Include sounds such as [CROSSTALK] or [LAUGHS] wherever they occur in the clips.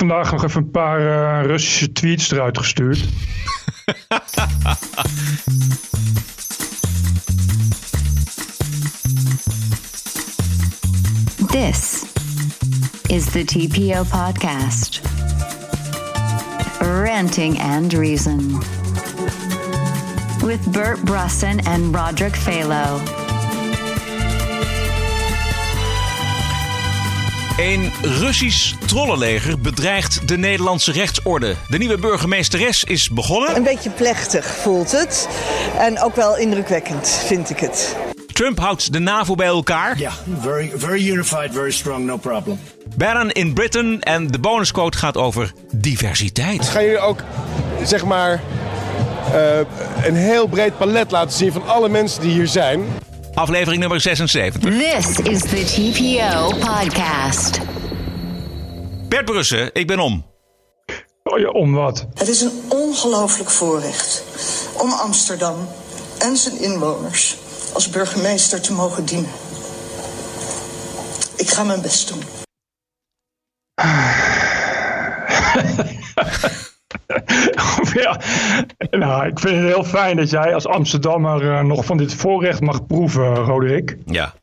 vandaag nog even een paar uh, Russische tweets eruit gestuurd. [LAUGHS] This is the TPO podcast. Ranting and Reason. With Bert Brussen and Roderick Phalo. Een Russisch trollenleger bedreigt de Nederlandse rechtsorde. De nieuwe burgemeesteres is begonnen. Een beetje plechtig voelt het. En ook wel indrukwekkend, vind ik het. Trump houdt de NAVO bij elkaar. Ja, yeah, very, very unified, very strong, no problem. Bannon in Britain en de bonusquote gaat over diversiteit. Gaan jullie ook, zeg maar, uh, een heel breed palet laten zien van alle mensen die hier zijn? Aflevering nummer 76. This is the TPO podcast. Bert Brussen, ik ben om. Oh ja, om wat? Het is een ongelooflijk voorrecht om Amsterdam en zijn inwoners als burgemeester te mogen dienen. Ik ga mijn best doen. [LAUGHS] [LAUGHS] ja, nou, ik vind het heel fijn dat jij als Amsterdammer uh, nog van dit voorrecht mag proeven, Roderick. Ja.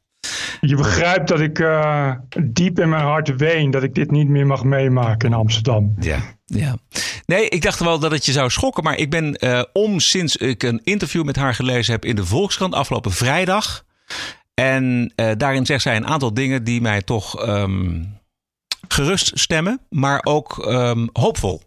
Je begrijpt dat ik uh, diep in mijn hart ween dat ik dit niet meer mag meemaken in Amsterdam. Ja, ja. Nee, ik dacht wel dat het je zou schokken, maar ik ben uh, om sinds ik een interview met haar gelezen heb in de Volkskrant afgelopen vrijdag. En daarin zegt zij een aantal dingen die mij toch um, gerust stemmen, maar ook um, hoopvol.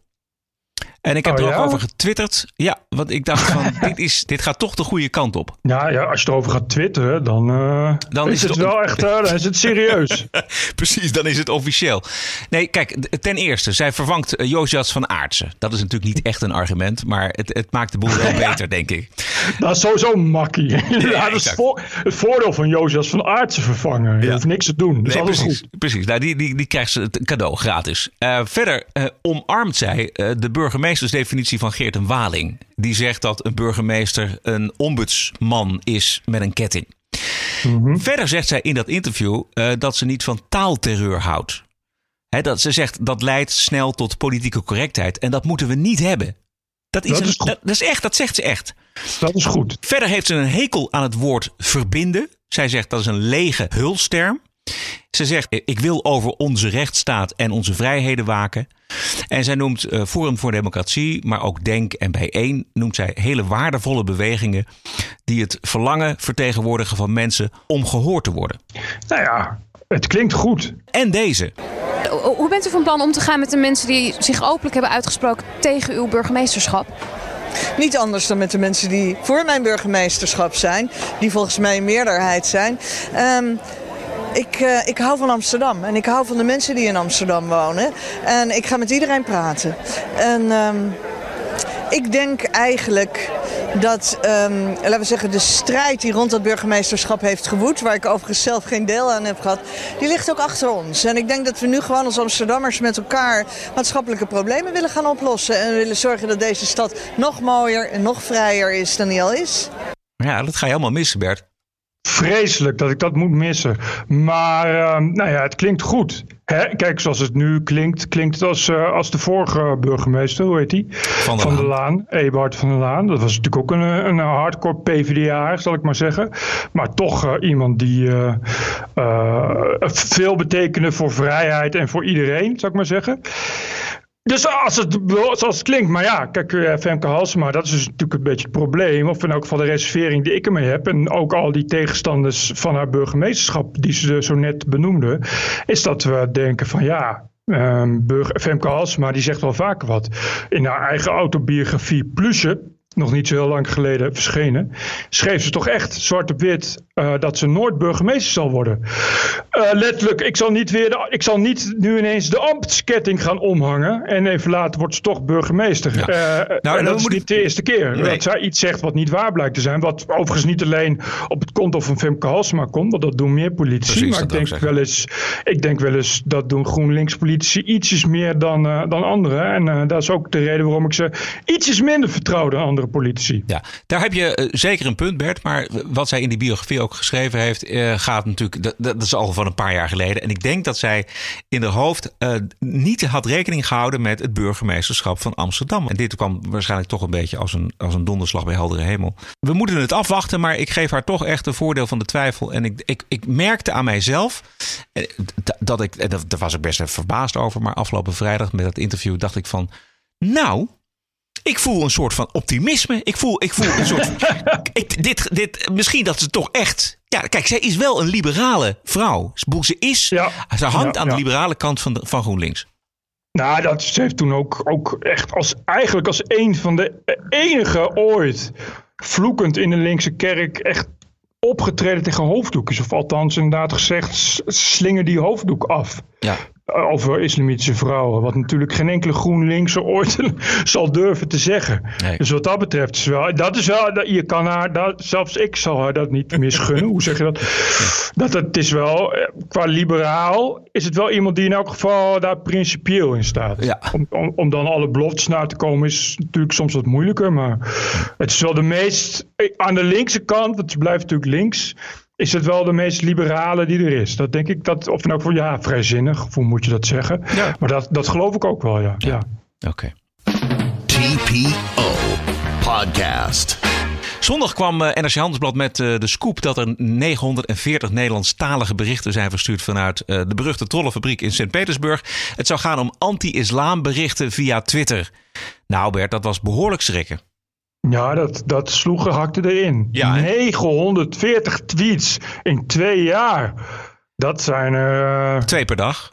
En ik heb oh, er ja? ook over getwitterd. Ja, want ik dacht van, [LAUGHS] dit, is, dit gaat toch de goede kant op. Ja, ja als je erover gaat twitteren, dan, uh, dan is, het, het wel echt, uh, dan is het serieus. [LAUGHS] Precies, dan is het officieel. Nee, kijk, ten eerste, zij vervangt uh, Josias van Aartsen. Dat is natuurlijk niet echt een argument, maar het, het maakt de boel wel [LAUGHS] beter, denk ik. Dat is sowieso makkie. Ja, dat is voor, het voordeel van Josias van Aartsen vervangen. Je hoeft niks te doen. Dat nee, is precies, goed. precies. Nou, die, die, die krijgt ze het cadeau gratis. Uh, verder omarmt zij de burgemeestersdefinitie van Geert en Waling. Die zegt dat een burgemeester een ombudsman is met een ketting. Mhm. Mm -hmm. Verder zegt zij in dat interview uh, dat ze niet van taalterreur houdt. He, dat ze zegt dat leidt snel tot politieke correctheid. En dat moeten we niet hebben. Dat is, dat een, is, dat, dat is echt, dat zegt ze echt. Dat is goed. Verder heeft ze een hekel aan het woord verbinden. Zij zegt dat is een lege hulsterm. Ze zegt: Ik wil over onze rechtsstaat en onze vrijheden waken. En zij noemt uh, Forum voor Democratie, maar ook Denk en Bijeen, noemt zij hele waardevolle bewegingen die het verlangen vertegenwoordigen van mensen om gehoord te worden. Nou ja, het klinkt goed. En deze. Hoe bent u van plan om te gaan met de mensen die zich openlijk hebben uitgesproken tegen uw burgemeesterschap? Niet anders dan met de mensen die voor mijn burgemeesterschap zijn, die volgens mij een meerderheid zijn. Um, ik, uh, ik hou van Amsterdam en ik hou van de mensen die in Amsterdam wonen. En ik ga met iedereen praten. En um, ik denk eigenlijk dat, um, laten we zeggen, de strijd die rond dat burgemeesterschap heeft gewoed, waar ik overigens zelf geen deel aan heb gehad, die ligt ook achter ons. En ik denk dat we nu gewoon als Amsterdammers met elkaar maatschappelijke problemen willen gaan oplossen. En willen zorgen dat deze stad nog mooier en nog vrijer is dan die al is. Ja, dat ga je helemaal missen, Bert. Vreselijk dat ik dat moet missen. Maar uh, nou ja, het klinkt goed. Hè? Kijk, zoals het nu klinkt, klinkt het als, uh, als de vorige burgemeester, hoe heet die? Van, der Laan, Eberhard van der Laan. Dat was natuurlijk ook een, een hardcore PvdA, zal ik maar zeggen. Maar toch uh, iemand die uh, veel betekende voor vrijheid en voor iedereen, zal ik maar zeggen. Dus als het, klinkt, maar ja, kijk, Femke Halsema, dat is dus natuurlijk een beetje het probleem. Of in elk geval de reservering die ik ermee heb. En ook al die tegenstanders van haar burgemeesterschap, die ze zo net benoemde. Is dat we denken van ja, um, Femke Halsema, die zegt wel vaker wat. In haar eigen autobiografie Plusje, nog niet zo heel lang geleden verschenen, schreef ze toch echt zwart op wit uh, dat ze nooit burgemeester zal worden. Uh, letterlijk, ik zal, niet weer de, ik zal niet nu ineens de ambtsketting gaan omhangen en even later wordt ze toch burgemeester. Ja. Uh, nou, en dat is niet de eerste keer nee. dat zij iets zegt wat niet waar blijkt te zijn. Wat overigens niet alleen op het konto van Femke Halsema komt, want dat doen meer politici. Precies, maar ik denk, wel eens, ik denk wel eens dat doen GroenLinks politici ietsjes meer dan, dan anderen. En dat is ook de reden waarom ik ze ietsjes minder vertrouw dan anderen politici. Ja, daar heb je eh, zeker een punt, Bert. Maar wat zij in die biografie ook geschreven heeft, eh, gaat natuurlijk. Dat, dat is al van een paar jaar geleden. En ik denk dat zij in haar hoofd eh, niet had rekening gehouden met het burgemeesterschap van Amsterdam. En dit kwam waarschijnlijk toch een beetje als een, als een donderslag bij heldere hemel. We moeten het afwachten, maar ik geef haar toch echt een voordeel van de twijfel. En ik, ik, ik merkte aan mijzelf dat ik, en daar was ik best even verbaasd over, maar afgelopen vrijdag met dat interview dacht ik van, nou, ik voel een soort van optimisme. Ik voel, ik voel een soort. [LAUGHS] ik, dit, dit, misschien dat ze toch echt. Ja, kijk, zij is wel een liberale vrouw. Ze is. Ja. Ze hangt Ja, aan de liberale kant van, de, van GroenLinks. Nou, dat, ze heeft toen ook, ook echt als, eigenlijk als een van de enige ooit vloekend in de linkse kerk echt opgetreden tegen hoofddoekjes. Of althans inderdaad gezegd, slinger die hoofddoek af. Ja. Over islamitische vrouwen. Wat natuurlijk geen enkele GroenLinkse ooit [LAUGHS] zal durven te zeggen. Nee. Dus wat dat betreft is wel. Dat is wel. dat- Je kan haar. Dat, zelfs ik zal haar dat niet misgunnen. Hoe zeg je dat? Dat het is wel. eh, Qua liberaal is het wel iemand die in elk geval daar principieel in staat. Ja. Om, om, om dan alle beloftes na te komen is natuurlijk soms wat moeilijker. Maar het is wel de meest. eh, Aan de linkse kant, want ze blijft natuurlijk links. Is het wel de meest liberale die er is? Dat denk ik dat, of nou voor ja, vrijzinnig, hoe moet je dat zeggen? Ja. Maar dat, dat geloof ik ook wel, ja. ja. Oké. TPO Podcast. Zondag kwam eh, NRC Handelsblad met eh, de scoop dat er 940 Nederlandstalige berichten zijn verstuurd vanuit eh, de beruchte trollenfabriek in Sint-Petersburg. Het zou gaan om anti-islam berichten via Twitter. Nou Bert, dat was behoorlijk schrikken. Ja, dat, dat sloeg gehakte erin. Ja, hè? 940 tweets in twee jaar. Dat zijn er eh, Twee per dag.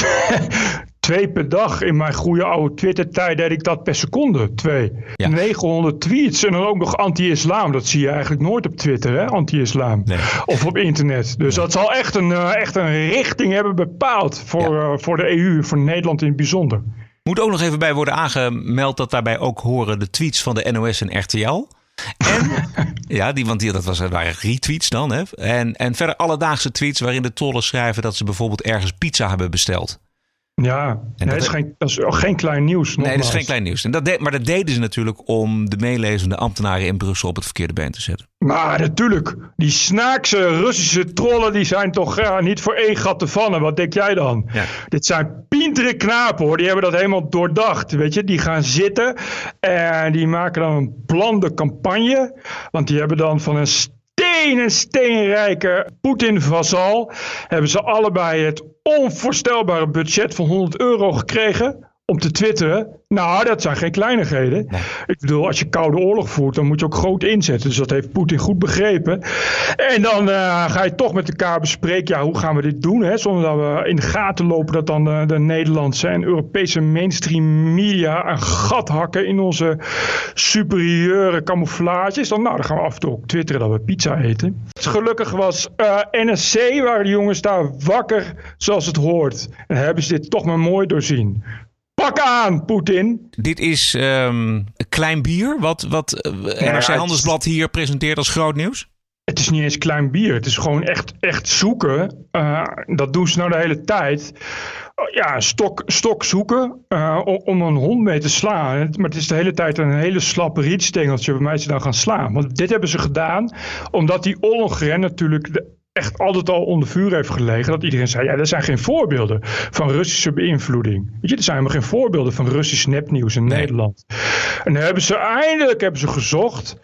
[LAUGHS] twee per dag. In mijn goede oude Twitter-tijd deed ik dat per seconde. Twee. Ja. 900 tweets. En dan ook nog anti-islam. Dat zie je eigenlijk nooit op Twitter, hè? Anti-islam. Nee. Of op internet. Dus dat zal echt een, eh, echt een richting hebben bepaald. Voor, Ja. eh, voor de EU, voor Nederland in het bijzonder. Moet ook nog even bij worden aangemeld dat daarbij ook horen de tweets van de NOS en RTL. En, [LAUGHS] ja, die, want die, dat was, waren retweets dan. Hè? En, en verder alledaagse tweets waarin de tollen schrijven dat ze bijvoorbeeld ergens pizza hebben besteld. Ja, nee, dat, is geen, dat is ook geen klein nieuws. Nee, dat is geen klein nieuws. En dat maar dat deden ze natuurlijk om de meelezende ambtenaren in Brussel op het verkeerde been te zetten. Maar natuurlijk, die snaakse Russische trollen die zijn toch ja, niet voor één gat te vangen. Wat denk jij dan? Ja. Dit zijn pintere knapen hoor, die hebben dat helemaal doordacht. Weet je, die gaan zitten en die maken dan een plande campagne. Want die hebben dan van een steen en steenrijke Poetin-vazal... hebben ze allebei het onvoorstelbare budget van 100 euro gekregen... om te twitteren. Nou, dat zijn geen kleinigheden. Ik bedoel, als je koude oorlog voert, dan moet je ook groot inzetten. Dus dat heeft Poetin goed begrepen. En dan eh, ga je toch met elkaar bespreken, ja, hoe gaan we dit doen? Hè? Zonder dat we in de gaten lopen dat dan de, de Nederlandse en Europese mainstream media een gat hakken in onze superieure camouflages. Dan, nou, dan gaan we af en toe ook twitteren dat we pizza eten. Dus gelukkig was eh, NSC, waren de jongens daar wakker zoals het hoort. En hebben ze dit toch maar mooi doorzien. Pak aan, Poetin. Dit is ehm, klein bier, wat, wat eh, NRC Handelsblad hier presenteert als groot nieuws. Het is niet eens klein bier. Het is gewoon echt, echt zoeken. Eh, dat doen ze nou de hele tijd. Oh, Ja, stok, stok zoeken eh, om, om een hond mee te slaan. Maar het is de hele tijd een hele slap rietstengeltje waarmee ze dan gaan slaan. Want dit hebben ze gedaan omdat die Ollongren natuurlijk de- echt altijd al onder vuur heeft gelegen. Dat iedereen zei, ja, er zijn geen voorbeelden van Russische beïnvloeding. Weet je, er zijn helemaal geen voorbeelden van Russisch nepnieuws in Nederland. En dan hebben ze eindelijk hebben ze gezocht...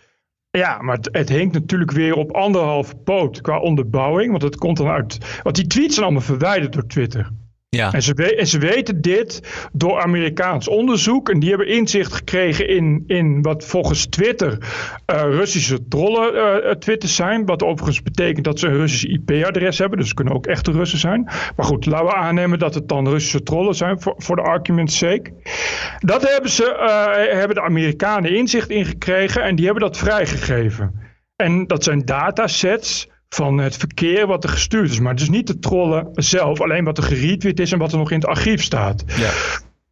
Ja, maar het, het hinkt natuurlijk weer op anderhalve poot qua onderbouwing. Want het komt dan uit. Want die tweets zijn allemaal verwijderd door Twitter. En ze, we- en ze weten dit door Amerikaans onderzoek. En die hebben inzicht gekregen in, in wat volgens Twitter eh, Russische trollen Twitters zijn. Wat overigens betekent dat ze een Russisch IP-adres hebben. Dus het kunnen ook echte Russen zijn. Maar goed, laten we aannemen dat het dan Russische trollen zijn voor, voor de argument's sake. Dat hebben, ze, hebben de Amerikanen inzicht in gekregen en die hebben dat vrijgegeven. En dat zijn datasets van het verkeer wat er gestuurd is. Maar het is niet de trollen zelf, alleen wat er geretweet is en wat er nog in het archief staat. Ja.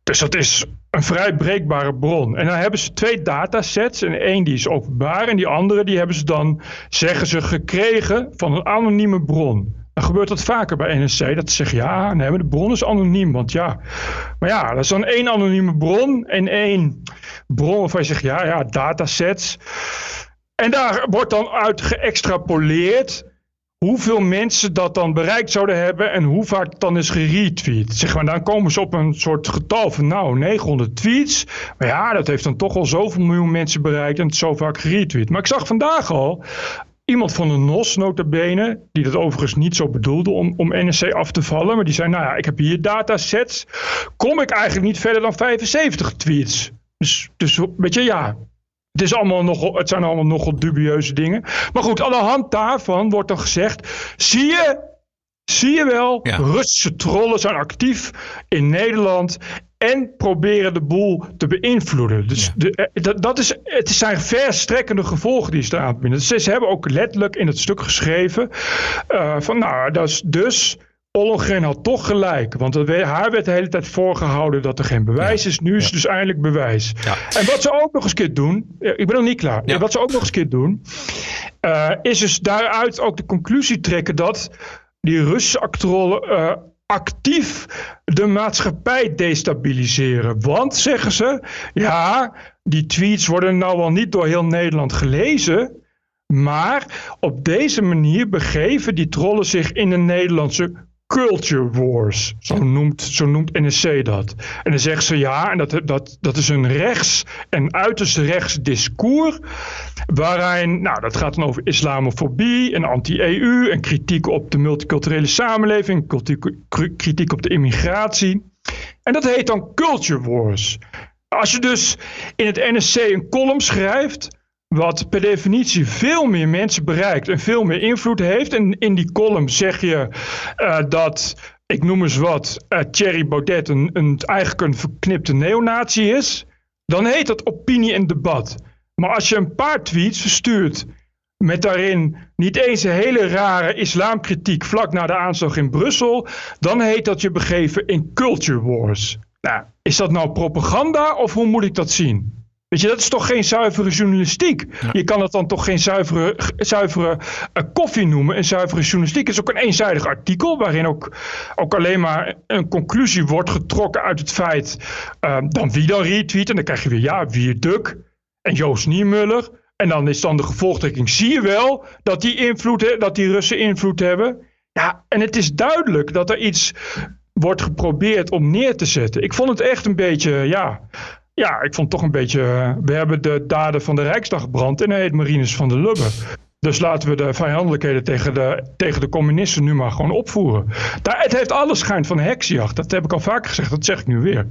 Dus dat is een vrij breekbare bron. En dan hebben ze twee datasets. En één die is openbaar en die andere die hebben ze dan, zeggen ze, gekregen van een anonieme bron. Dan gebeurt dat vaker bij NSC. Dat ze zeggen, ja, nee, de bron is anoniem. Want ja, maar ja, dat is dan één anonieme bron en één bronnen waarvan je zegt, ja, ja, datasets. En daar wordt dan uit geëxtrapoleerd hoeveel mensen dat dan bereikt zouden hebben en hoe vaak het dan is geretweet. Zeg maar, dan komen ze op een soort getal van nou 900 tweets. Maar ja, dat heeft dan toch al zoveel miljoen mensen bereikt en zo vaak geretweet. Maar ik zag vandaag al iemand van de NOS notabene, die dat overigens niet zo bedoelde om, om NSC af te vallen. Maar die zei, nou ja, ik heb hier datasets. Kom ik eigenlijk niet verder dan 75 tweets. Dus, dus weet je, ja, het, is allemaal nogal, het zijn allemaal nogal dubieuze dingen. Maar goed, aan de hand daarvan wordt dan gezegd: zie je, zie je wel, Ja. Russische trollen zijn actief in Nederland. En proberen de boel te beïnvloeden. Dus de, eh, dat, dat is, het zijn verstrekkende gevolgen die ze eraan binden. Ze, ze hebben ook letterlijk in het stuk geschreven. eh, van nou, dat is dus. Ollongren had toch gelijk. Want haar werd de hele tijd voorgehouden dat er geen bewijs is. Nu is er dus eindelijk bewijs. Ja. En wat ze ook nog eens een keer doen. Ik ben nog niet klaar. Ja. Wat ze ook nog eens een keer doen. eh, is dus daaruit ook de conclusie trekken dat die Russische actrollen eh, actief de maatschappij destabiliseren. Want, zeggen ze, ja, die tweets worden nou wel niet door heel Nederland gelezen. Maar op deze manier begeven die trollen zich in de Nederlandse culture wars. Zo noemt, zo noemt NSC dat. En dan zeggen ze ja, en dat, dat, dat is een rechts en uiterst rechts discours. Waarin, nou, dat gaat dan over islamofobie en anti-EU en kritiek op de multiculturele samenleving, kritiek, kritiek op de immigratie. En dat heet dan culture wars. Als je dus in het NSC een column schrijft wat per definitie veel meer mensen bereikt en veel meer invloed heeft. En in die column zeg je eh, dat, ik noem eens wat, eh, Thierry Baudet een, een, eigenlijk een verknipte neonazi is. Dan heet dat opinie en debat. Maar als je een paar tweets verstuurt met daarin niet eens een hele rare islamkritiek vlak na de aanslag in Brussel, dan heet dat je begeven in culture wars. Nou, is dat nou propaganda of hoe moet ik dat zien? Weet je, dat is toch geen zuivere journalistiek? Je kan het dan toch geen zuivere, zuivere eh, koffie noemen. En zuivere journalistiek is ook een eenzijdig artikel. Waarin ook, ook alleen maar een conclusie wordt getrokken uit het feit. eh, dan wie dan retweet. En dan krijg je weer ja, wie Duk en Joost Niemuller. En dan is dan de gevolgtrekking. Zie je wel dat die, invloed, dat die Russen invloed hebben? Ja, en het is duidelijk dat er iets wordt geprobeerd om neer te zetten. Ik vond het echt een beetje, ja, ja, ik vond toch een beetje. eh, We hebben de daden van de Rijksdag gebrand en hij heet Marinus van der Lubbe. Dus laten we de vijandelijkheden tegen de, tegen de communisten nu maar gewoon opvoeren. Daar, het heeft alle schijn van heksjacht. Dat heb ik al vaker gezegd, dat zeg ik nu weer.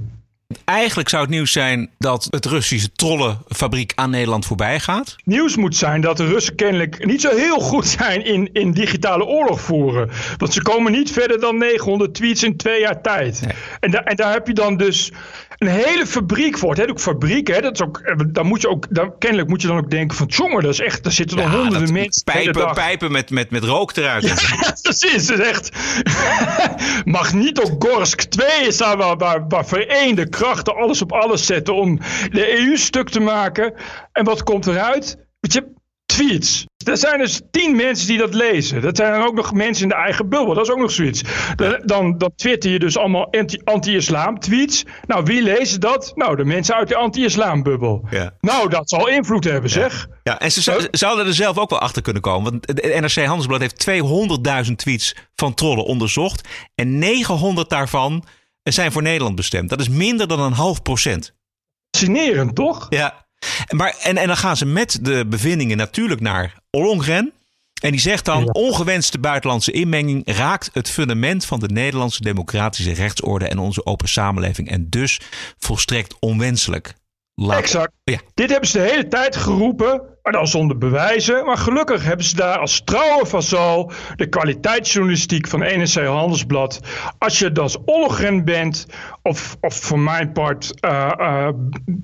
Eigenlijk zou het nieuws zijn dat het Russische trollenfabriek aan Nederland voorbij gaat. Nieuws moet zijn dat de Russen kennelijk niet zo heel goed zijn in, in digitale oorlog voeren. Want ze komen niet verder dan 900 tweets in twee jaar tijd. En, da- en daar heb je dan dus een hele fabriek voor. Het heet ook fabriek, hè? Dat is ook, eh, dan moet je ook, dan, kennelijk moet je dan ook denken van, jongen, dat is echt, daar zitten dan Ja, honderden dat- mensen. Pijpen, pijpen met, met, met rook eruit. Ja, [LAUGHS] precies. Het is echt. [LAUGHS] Magnitogorsk 2 is daar waar, waar, waar vereende krachten alles op alles zetten om de EU stuk te maken. En wat komt eruit? Weet je, tweets. Er zijn dus tien mensen die dat lezen. Dat zijn dan ook nog mensen in de eigen bubbel. Dat is ook nog zoiets. Dan, dan, dan twitter je dus allemaal anti- anti-islam tweets. Nou, wie lezen dat? Nou, de mensen uit de anti-islam bubbel. Ja. Nou, dat zal invloed hebben, zeg. Ja, en ze, zou- ze hadden er zelf ook wel achter kunnen komen. Want het NRC Handelsblad heeft 200.000 tweets van trollen onderzocht. En 900 daarvan zijn voor Nederland bestemd. Dat is minder dan een half procent. Fascinerend, toch? Ja. Maar, en, en dan gaan ze met de bevindingen natuurlijk naar Ollongren. En die zegt dan: ongewenste buitenlandse inmenging raakt het fundament van de Nederlandse democratische rechtsorde en onze open samenleving. En dus volstrekt onwenselijk. Laat- Exact. Ja. Dit hebben ze de hele tijd geroepen, maar dan zonder bewijzen. Maar gelukkig hebben ze daar als trouwe vazal de kwaliteitsjournalistiek van NRC Handelsblad. Als je als Ollogren bent, of, of voor mijn part eh,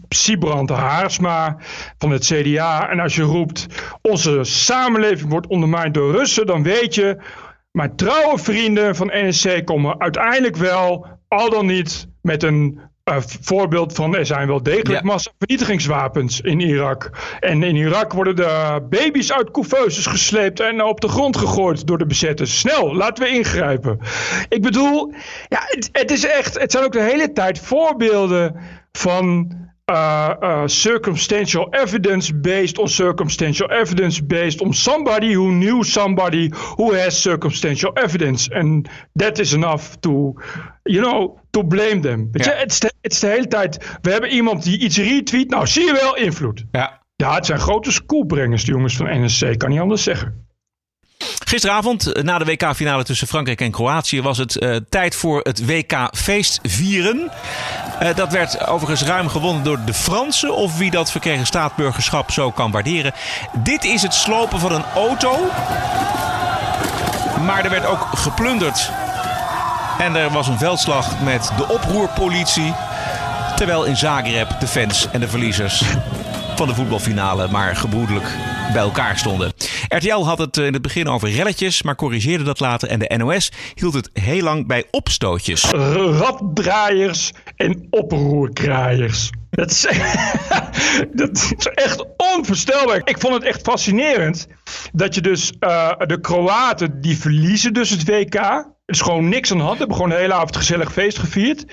Sibrand Haarsma van het CDA. En als je roept, onze samenleving wordt ondermijnd door Russen, dan weet je... Mijn trouwe vrienden van NSC komen uiteindelijk wel, al dan niet, met een voorbeeld van er zijn wel degelijk Ja. massavernietigingswapens in Irak. En in Irak worden de baby's uit couveuses gesleept en op de grond gegooid door de bezetters. Snel, laten we ingrijpen. Ik bedoel, ja, het, het is echt, het zijn ook de hele tijd voorbeelden van uh, uh, circumstantial evidence based on circumstantial evidence based on somebody who knew somebody who has circumstantial evidence. And that is enough to, you know, to blame them. Je, het is, de, het is de hele tijd, we hebben iemand die iets retweet, nou zie je wel invloed. Ja. Ja, het zijn grote schoolbrengers, de jongens van NSC, kan niet anders zeggen. Gisteravond, eh, na de WK-finale tussen Frankrijk en Kroatië, was het uh, tijd voor het WK-feest vieren. Uh, dat werd overigens ruim gewonnen door de Fransen, of wie dat verkregen staatsburgerschap zo kan waarderen. Dit is het slopen van een auto. Maar er werd ook geplunderd. En er was een veldslag met de oproerpolitie. Terwijl in Zagreb de fans en de verliezers van de voetbalfinale maar gebroedelijk bij elkaar stonden. RTL had het in het begin over relletjes, maar corrigeerde dat later. En de NOS hield het heel lang bij opstootjes. Raddraaiers en oproerkraaiers. Dat is, [LAUGHS] dat is echt onvoorstelbaar. Ik vond het echt fascinerend dat je dus uh, de Kroaten die verliezen dus het WK. Er is gewoon niks aan de hand. Hebben gewoon de hele avond gezellig feest gevierd.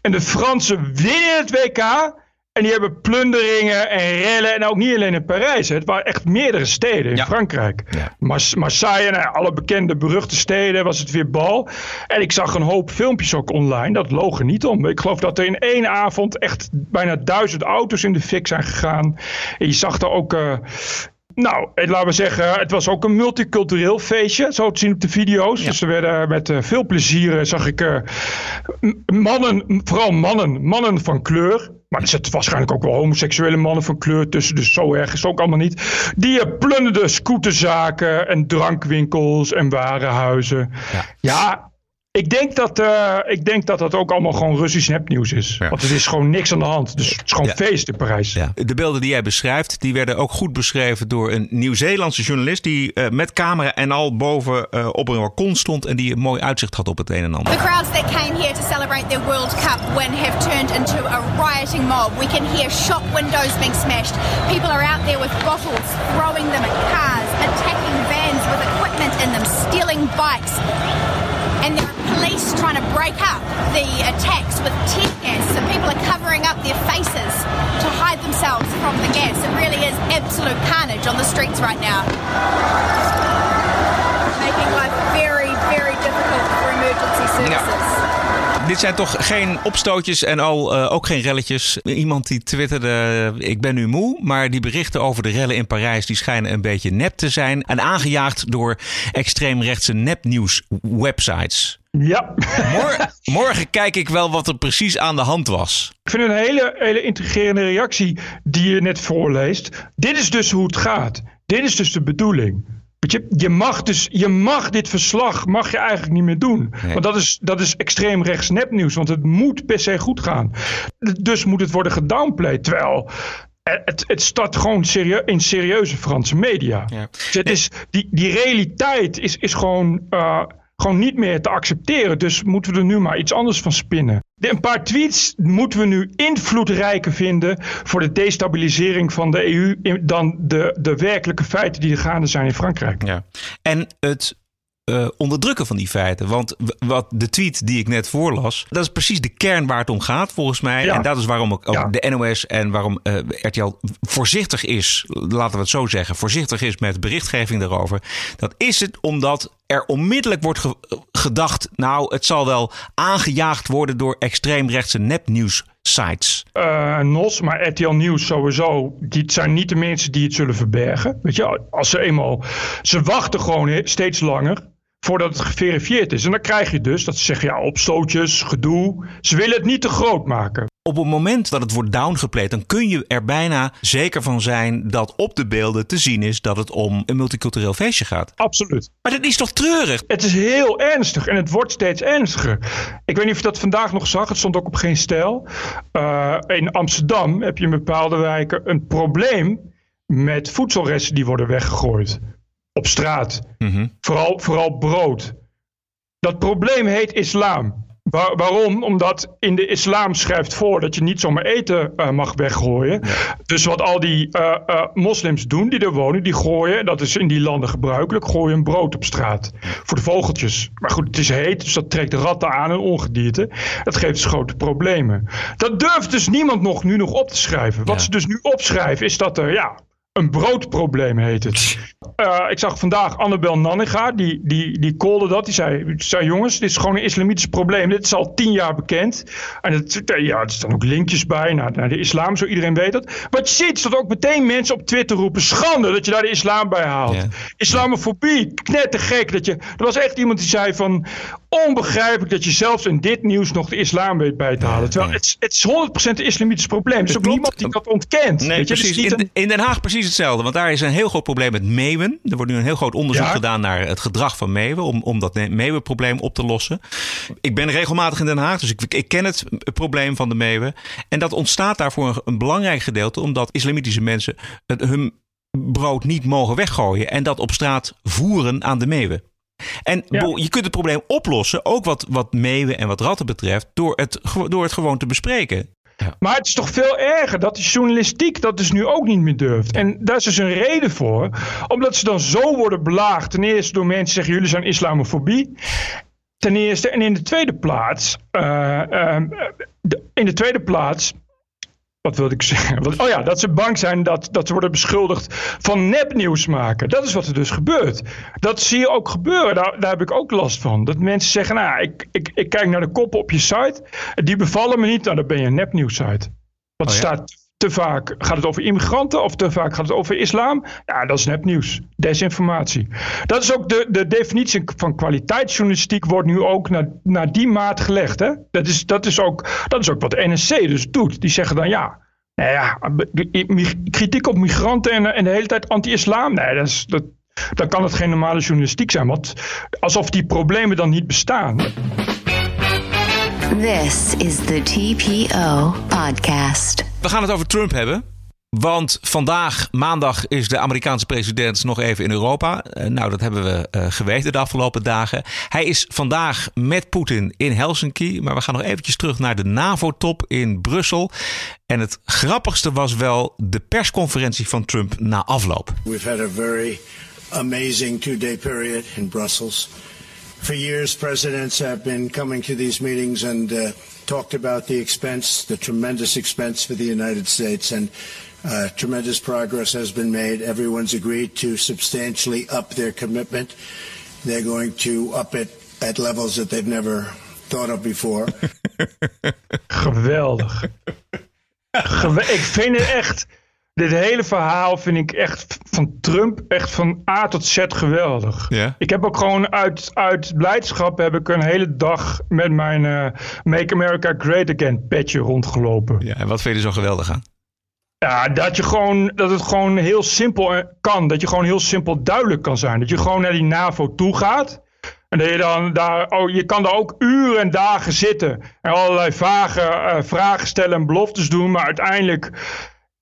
En de Fransen winnen het WK. En die hebben plunderingen en rellen. En ook niet alleen in Parijs. Hè. Het waren echt meerdere steden in Ja. Frankrijk. Ja. Mars- Marseille en alle bekende beruchte steden was het weer bal. En ik zag een hoop filmpjes ook online. Dat loog er niet om. Ik geloof dat er in één avond echt bijna duizend auto's in de fik zijn gegaan. En je zag er ook... eh, nou, eh, laten we zeggen, het was ook een multicultureel feestje, zo te zien op de video's. Dus er werden met eh, veel plezier, zag ik mannen, vooral mannen, mannen van kleur. Maar er zitten waarschijnlijk ook wel homoseksuele mannen van kleur tussen, dus zo erg is het ook allemaal niet. Die eh, plunderden scooterzaken en drankwinkels en warenhuizen. Ja, ik, denk dat, eh, ik denk dat dat ook allemaal gewoon Russisch nepnieuws is. Ja. Want het is gewoon niks aan de hand. Dus het is gewoon Ja. feest in Parijs. Ja. De beelden die jij beschrijft, die werden ook goed beschreven door een Nieuw-Zeelandse journalist die eh, met camera en al boven eh, op een balkon stond en die een mooi uitzicht had op het een en ander. The crowds that came here to celebrate their World Cup win have turned into a rioting mob. We can hear shop windows being smashed. People are out there with bottles, throwing them at cars, attacking vans with equipment in them, stealing bikes. And there are police trying to break up the attacks with tear gas. So people are covering up their faces to hide themselves from the gas. It really is absolute carnage on the streets right now. Making life very, very difficult for emergency services. Dit zijn toch geen opstootjes en al eh, ook geen relletjes. Iemand die twitterde, eh, ik ben nu moe, maar die berichten over de rellen in Parijs die schijnen een beetje nep te zijn. En aangejaagd door extreemrechtse nepnieuws websites. Ja. Mor- [LAUGHS] morgen kijk ik wel wat er precies aan de hand was. Ik vind het een hele, hele intrigerende reactie die je net voorleest. Dit is dus hoe het gaat. Dit is dus de bedoeling. Weet je, je mag dus, je mag dit verslag mag je eigenlijk niet meer doen. Nee. Want dat is, dat is extreem rechts nepnieuws. Want het moet per se goed gaan. Dus moet het worden gedownplayed. Terwijl het, het staat gewoon in serieuze Franse media. Ja. Dus het is, die, die realiteit is, is gewoon, eh, gewoon niet meer te accepteren. Dus moeten we er nu maar iets anders van spinnen. Een paar tweets moeten we nu invloedrijker vinden voor de destabilisering van de EU dan de, de werkelijke feiten die er gaande zijn in Frankrijk. Ja. En het eh, onderdrukken van die feiten. Want wat de tweet die ik net voorlas, dat is precies de kern waar het om gaat volgens mij. Ja. En dat is waarom ook, ook Ja. de NOS en waarom eh, RTL voorzichtig is, laten we het zo zeggen, voorzichtig is met berichtgeving daarover. Dat is het omdat er onmiddellijk wordt ge- gedacht, nou het zal wel aangejaagd worden door extreemrechtse nepnieuws sites. eh NOS, maar RTL Nieuws sowieso, die zijn niet de mensen die het zullen verbergen. Weet je, als ze eenmaal, ze wachten gewoon steeds langer voordat het geverifieerd is. En dan krijg je dus dat ze zeggen, ja, opstootjes, gedoe. Ze willen het niet te groot maken. Op het moment dat het wordt downgeplayed, dan kun je er bijna zeker van zijn dat op de beelden te zien is dat het om een multicultureel feestje gaat. Absoluut. Maar dat is toch treurig? Het is heel ernstig en het wordt steeds ernstiger. Ik weet niet of je dat vandaag nog zag. Het stond ook op geen stijl. Eh, in Amsterdam heb je in bepaalde wijken een probleem met voedselresten die worden weggegooid. Op straat. Mhm. Vooral, vooral brood. Dat probleem heet islam. Waar- waarom? Omdat in de islam schrijft voor dat je niet zomaar eten eh, mag weggooien. Dus wat al die eh, eh, moslims doen die er wonen, die gooien, dat is in die landen gebruikelijk, gooien een brood op straat. Voor de vogeltjes. Maar goed, het is heet, dus dat trekt ratten aan en ongedierte. Dat geeft dus grote problemen. Dat durft dus niemand nog nu nog op te schrijven. Wat Ja. ze dus nu opschrijven is dat er, ja, een broodprobleem heet het. [LAUGHS] Eh, ik zag vandaag Annabel Nanninga, die, die, die callde dat. Die zei, zei, jongens, dit is gewoon een islamitisch probleem. Dit is al tien jaar bekend. En het, ja, er staan ook linkjes bij naar, naar de islam, zo iedereen weet dat. Wat je ziet, is dat ook meteen mensen op Twitter roepen... schande dat je daar de islam bij haalt. Islamofobie, knettergek. Dat je, er was echt iemand die zei van... onbegrijpelijk dat je zelfs in dit nieuws nog de islam weet bij te halen. Terwijl het, is- het is 100% een islamitisch probleem. Er is ook niemand die dat ontkent. Nee, weet je? Precies. niet In, een- in Den Haag precies hetzelfde. Want daar is een heel groot probleem met meeuwen. Er wordt nu een heel groot onderzoek Ja. gedaan naar het gedrag van meeuwen. Om, om dat meeuwenprobleem op te lossen. Ik ben regelmatig in Den Haag, dus ik, ik ken het probleem van de meeuwen. En dat ontstaat daarvoor een, een belangrijk gedeelte. Omdat islamitische mensen het, hun brood niet mogen weggooien. En dat op straat voeren aan de meeuwen. En Ja. je kunt het probleem oplossen, ook wat, wat meeuwen en wat ratten betreft, door het, door het gewoon te bespreken. Maar het is toch veel erger dat de journalistiek dat dus nu ook niet meer durft. En daar is dus een reden voor. Omdat ze dan zo worden belaagd. Ten eerste door mensen die zeggen jullie zijn islamofobie. Ten eerste. En in de tweede plaats. eh, de- in de tweede plaats. Wat wilde ik zeggen? Wat- Oh ja, dat ze bang zijn dat, dat ze worden beschuldigd van nepnieuws maken. Dat is wat er dus gebeurt. Dat zie je ook gebeuren. Daar, daar heb ik ook last van. Dat mensen zeggen, nou, ik, ik, ik kijk naar de koppen op je site. Die bevallen me niet. Nou, dan ben je een nepnieuws site. Want Oh ja? staat te vaak, gaat het over immigranten of te vaak gaat het over islam? Ja, dat is nepnieuws. Desinformatie. Dat is ook de, de definitie van kwaliteitsjournalistiek wordt nu ook naar, naar die maat gelegd. Hè? Dat, is, dat, is ook, dat is ook wat de NSC dus doet. Die zeggen dan ja, nou ja, kritiek op migranten en, en de hele tijd anti-islam. Nee, dat is, dat, dan kan het geen normale journalistiek zijn. Want alsof die problemen dan niet bestaan. This is the TPO podcast. We gaan het over Trump hebben. Want vandaag, maandag, is de Amerikaanse president nog even in Europa. Eh, nou, dat hebben we eh, geweten de afgelopen dagen. Hij is vandaag met Poetin in Helsinki. Maar we gaan nog eventjes terug naar de NAVO-top in Brussel. En het grappigste was wel de persconferentie van Trump na afloop. We've had a very amazing two day period in Brussels. For years, presidents have been coming to these meetings and uh, talked about the expense, the tremendous expense for the United States, and uh, tremendous progress has been made. Everyone's agreed to substantially up their commitment. They're going to up it at levels that they've never thought of before. [LAUGHS] Geweldig. [LAUGHS] Gewe- ik vind het echt. Dit hele verhaal vind ik echt van Trump echt van A tot Z geweldig. Ik heb ook gewoon uit, uit blijdschap heb ik een hele dag met mijn eh, Make America Great Again petje rondgelopen. Ja, en wat vind je er zo geweldig aan? Ja, dat, je gewoon, dat het gewoon heel simpel eh, kan. Dat je gewoon heel simpel duidelijk kan zijn. Dat je gewoon naar die NAVO toe gaat. En dat je dan daar, oh, je kan daar ook uren en dagen zitten. En allerlei vage eh, vragen stellen en beloftes doen. Maar uiteindelijk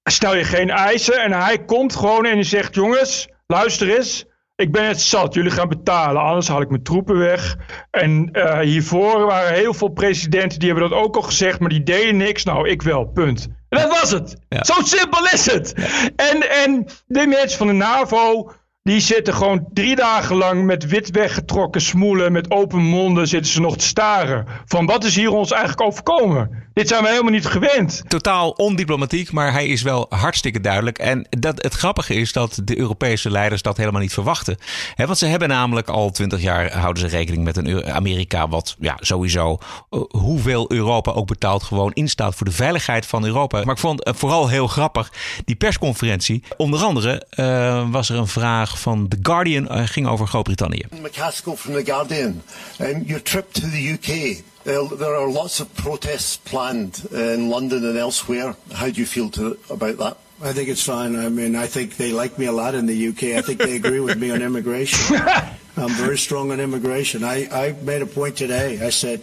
stel je geen eisen. En hij komt gewoon en hij zegt: Jongens, luister eens. Ik ben het zat. Jullie gaan betalen. Anders haal ik mijn troepen weg. En eh, hiervoor waren heel veel presidenten die hebben dat ook al gezegd. Maar die deden niks. Nou, ik wel. Punt. En dat was het. Ja. Zo simpel is het. En, en de mensen van de NAVO. Die zitten gewoon drie dagen lang met wit weggetrokken smoelen, met open monden zitten ze nog te staren. Van wat is hier ons eigenlijk overkomen? Dit zijn we helemaal niet gewend. Totaal ondiplomatiek, maar hij is wel hartstikke duidelijk. En dat, het grappige is dat de Europese leiders dat helemaal niet verwachten. Want ze hebben namelijk al twintig jaar houden ze rekening met een Amerika wat ja, sowieso, eh, hoeveel Europa ook betaalt, gewoon instaat voor de veiligheid van Europa. Maar ik vond vooral heel grappig die persconferentie. Onder andere eh, was er een vraag van The Guardian, eh, ging over Groot-Brittannië. McCaskill from The Guardian. Um, your trip to the UK. Uh, there are lots of protests planned in London and elsewhere. How do you feel to, about that? I think it's fine. I mean, I think they like me a lot in the UK. I think they agree with me on immigration. [LAUGHS] I'm very strong on immigration. I, I made a point today. I said,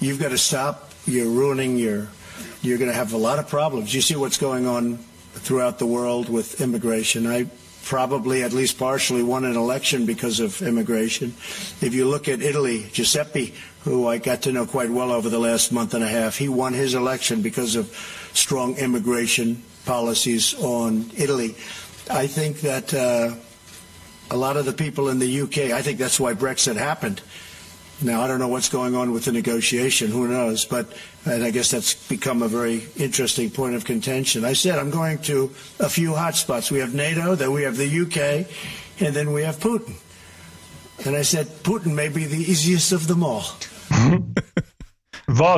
you've got to stop. You're ruining your, you're going to have a lot of problems. You see what's going on throughout the world with immigration. I probably, at least partially, won an election because of immigration. If you look at Italy, Giuseppe who I got to know quite well over the last month and a half. He won his election because of strong immigration policies on Italy. I think that uh, a lot of the people in the UK, I think that's why Brexit happened. Now, I don't know what's going on with the negotiation, who knows, but and I guess that's become a very interesting point of contention. I said I'm going to a few hotspots. We have NATO, then we have the UK, and then we have Putin. And I said, Putin may be the easiest of them all. [LAUGHS]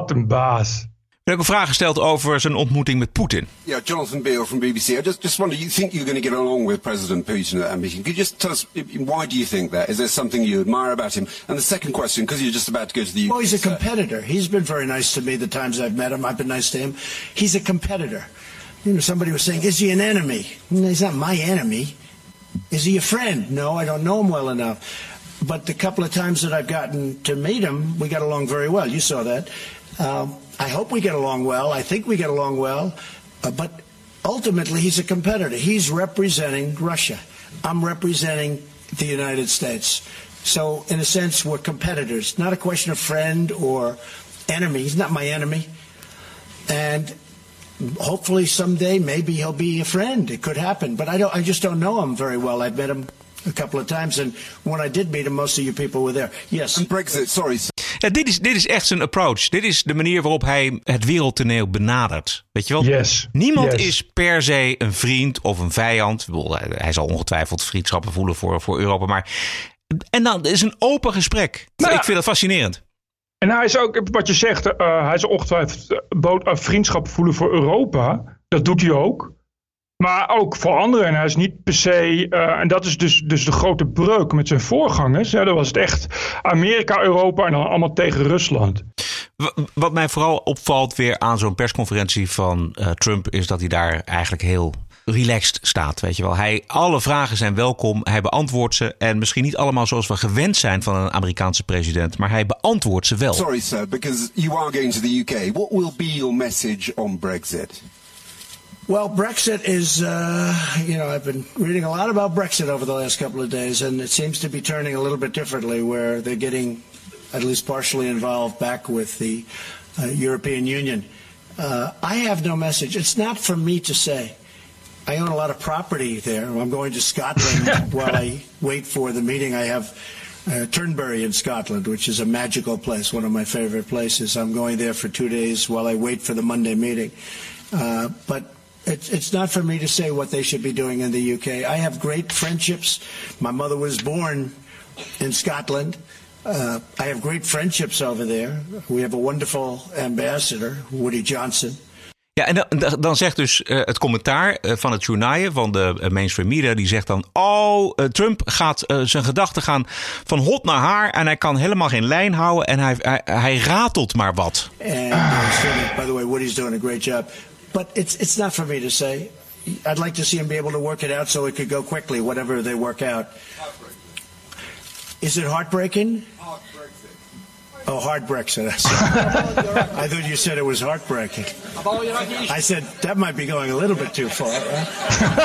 Een baas. Er ook een vraag gesteld over zijn ontmoeting met Poetin. Yeah, Jonathan Beale from BBC. I just, just wonder, you think you're going to get along with President Putin at that meeting? Could you just tell us, why do you think that? Is there something you admire about him? And the second question, because you're just about to go to the UK. Well, he's a competitor. He's been very nice to me the times I've met him. I've been nice to him. He's a competitor. You know, somebody was saying, is he an enemy? No, he's not my enemy. Is he a friend? No, I don't know him well enough. But the couple of times that I've gotten to meet him, we got along very well. You saw that. Um, I hope we get along well. I think we get along well. Uh, but ultimately, he's a competitor. He's representing Russia. I'm representing the United States. So, in a sense, we're competitors. Not a question of friend or enemy. He's not my enemy. And hopefully someday maybe he'll be a friend. It could happen. But I don't I just don't know him very well. I've met him a couple of times and when I did meet him most of you people were there. Yes. And Brexit, sorry. Ja, dit, is, dit is echt zijn approach. Dit is de manier waarop hij het wereldtoneel benadert. Weet je wel? Yes. Niemand Yes. is per se een vriend of een vijand. Hij- zal ongetwijfeld vriendschappen voelen voor, voor Europa. Maar en dan het is een open gesprek. Nou. Ik vind dat fascinerend. En hij is ook, wat je zegt, eh, hij is ongetwijfeld eh, bood, eh, vriendschap voelen voor Europa. Dat doet hij ook. Maar ook voor anderen. En hij is niet per se, eh, en dat is dus, dus de grote breuk met zijn voorgangers. Hè, dan was het echt Amerika, Europa en dan allemaal tegen Rusland. Wat mij vooral opvalt weer aan zo'n persconferentie van eh, Trump... is dat hij daar eigenlijk heel relaxed staat. Weet je wel. Hij, alle vragen zijn welkom. Hij beantwoordt ze. En misschien niet allemaal zoals we gewend zijn van een Amerikaanse president. Maar hij beantwoordt ze wel. Sorry, sir, because you are going to the UK. What will be your message on Brexit? Well, Brexit is, uh, you know, I've been reading a lot about Brexit over the last couple of days, and it seems to be turning a little bit differently, where they're getting at least partially involved back with the uh, European Union. Uh, I have no message. It's not for me to say. I own a lot of property there. I'm going to Scotland [LAUGHS] while I wait for the meeting. I have uh, Turnberry in Scotland, which is a magical place, one of my favorite places. I'm going there for two days while I wait for the Monday meeting. Uh, but it's, it's not for me to say what they should be doing in the UK. I have great friendships. My mother was born in Scotland. Uh, I have great friendships over there. We have a wonderful ambassador, Woody Johnson. Ja, en dan, dan zegt dus eh, het commentaar eh, van het journaal van de eh, mainstream media, die zegt dan, oh, Trump gaat zijn gedachten gaan van hot naar haar en hij kan helemaal geen lijn houden en hij, hij, hij ratelt maar wat. And by the way, Woody's doing a great job. But it's it's not for me to say. I'd like to see him be able to work it out so it could go quickly, whatever they work out. Is it heartbreaking? Oh, hard Brexit. I thought you said it was heartbreaking. I said that might be going a little bit too far. Right?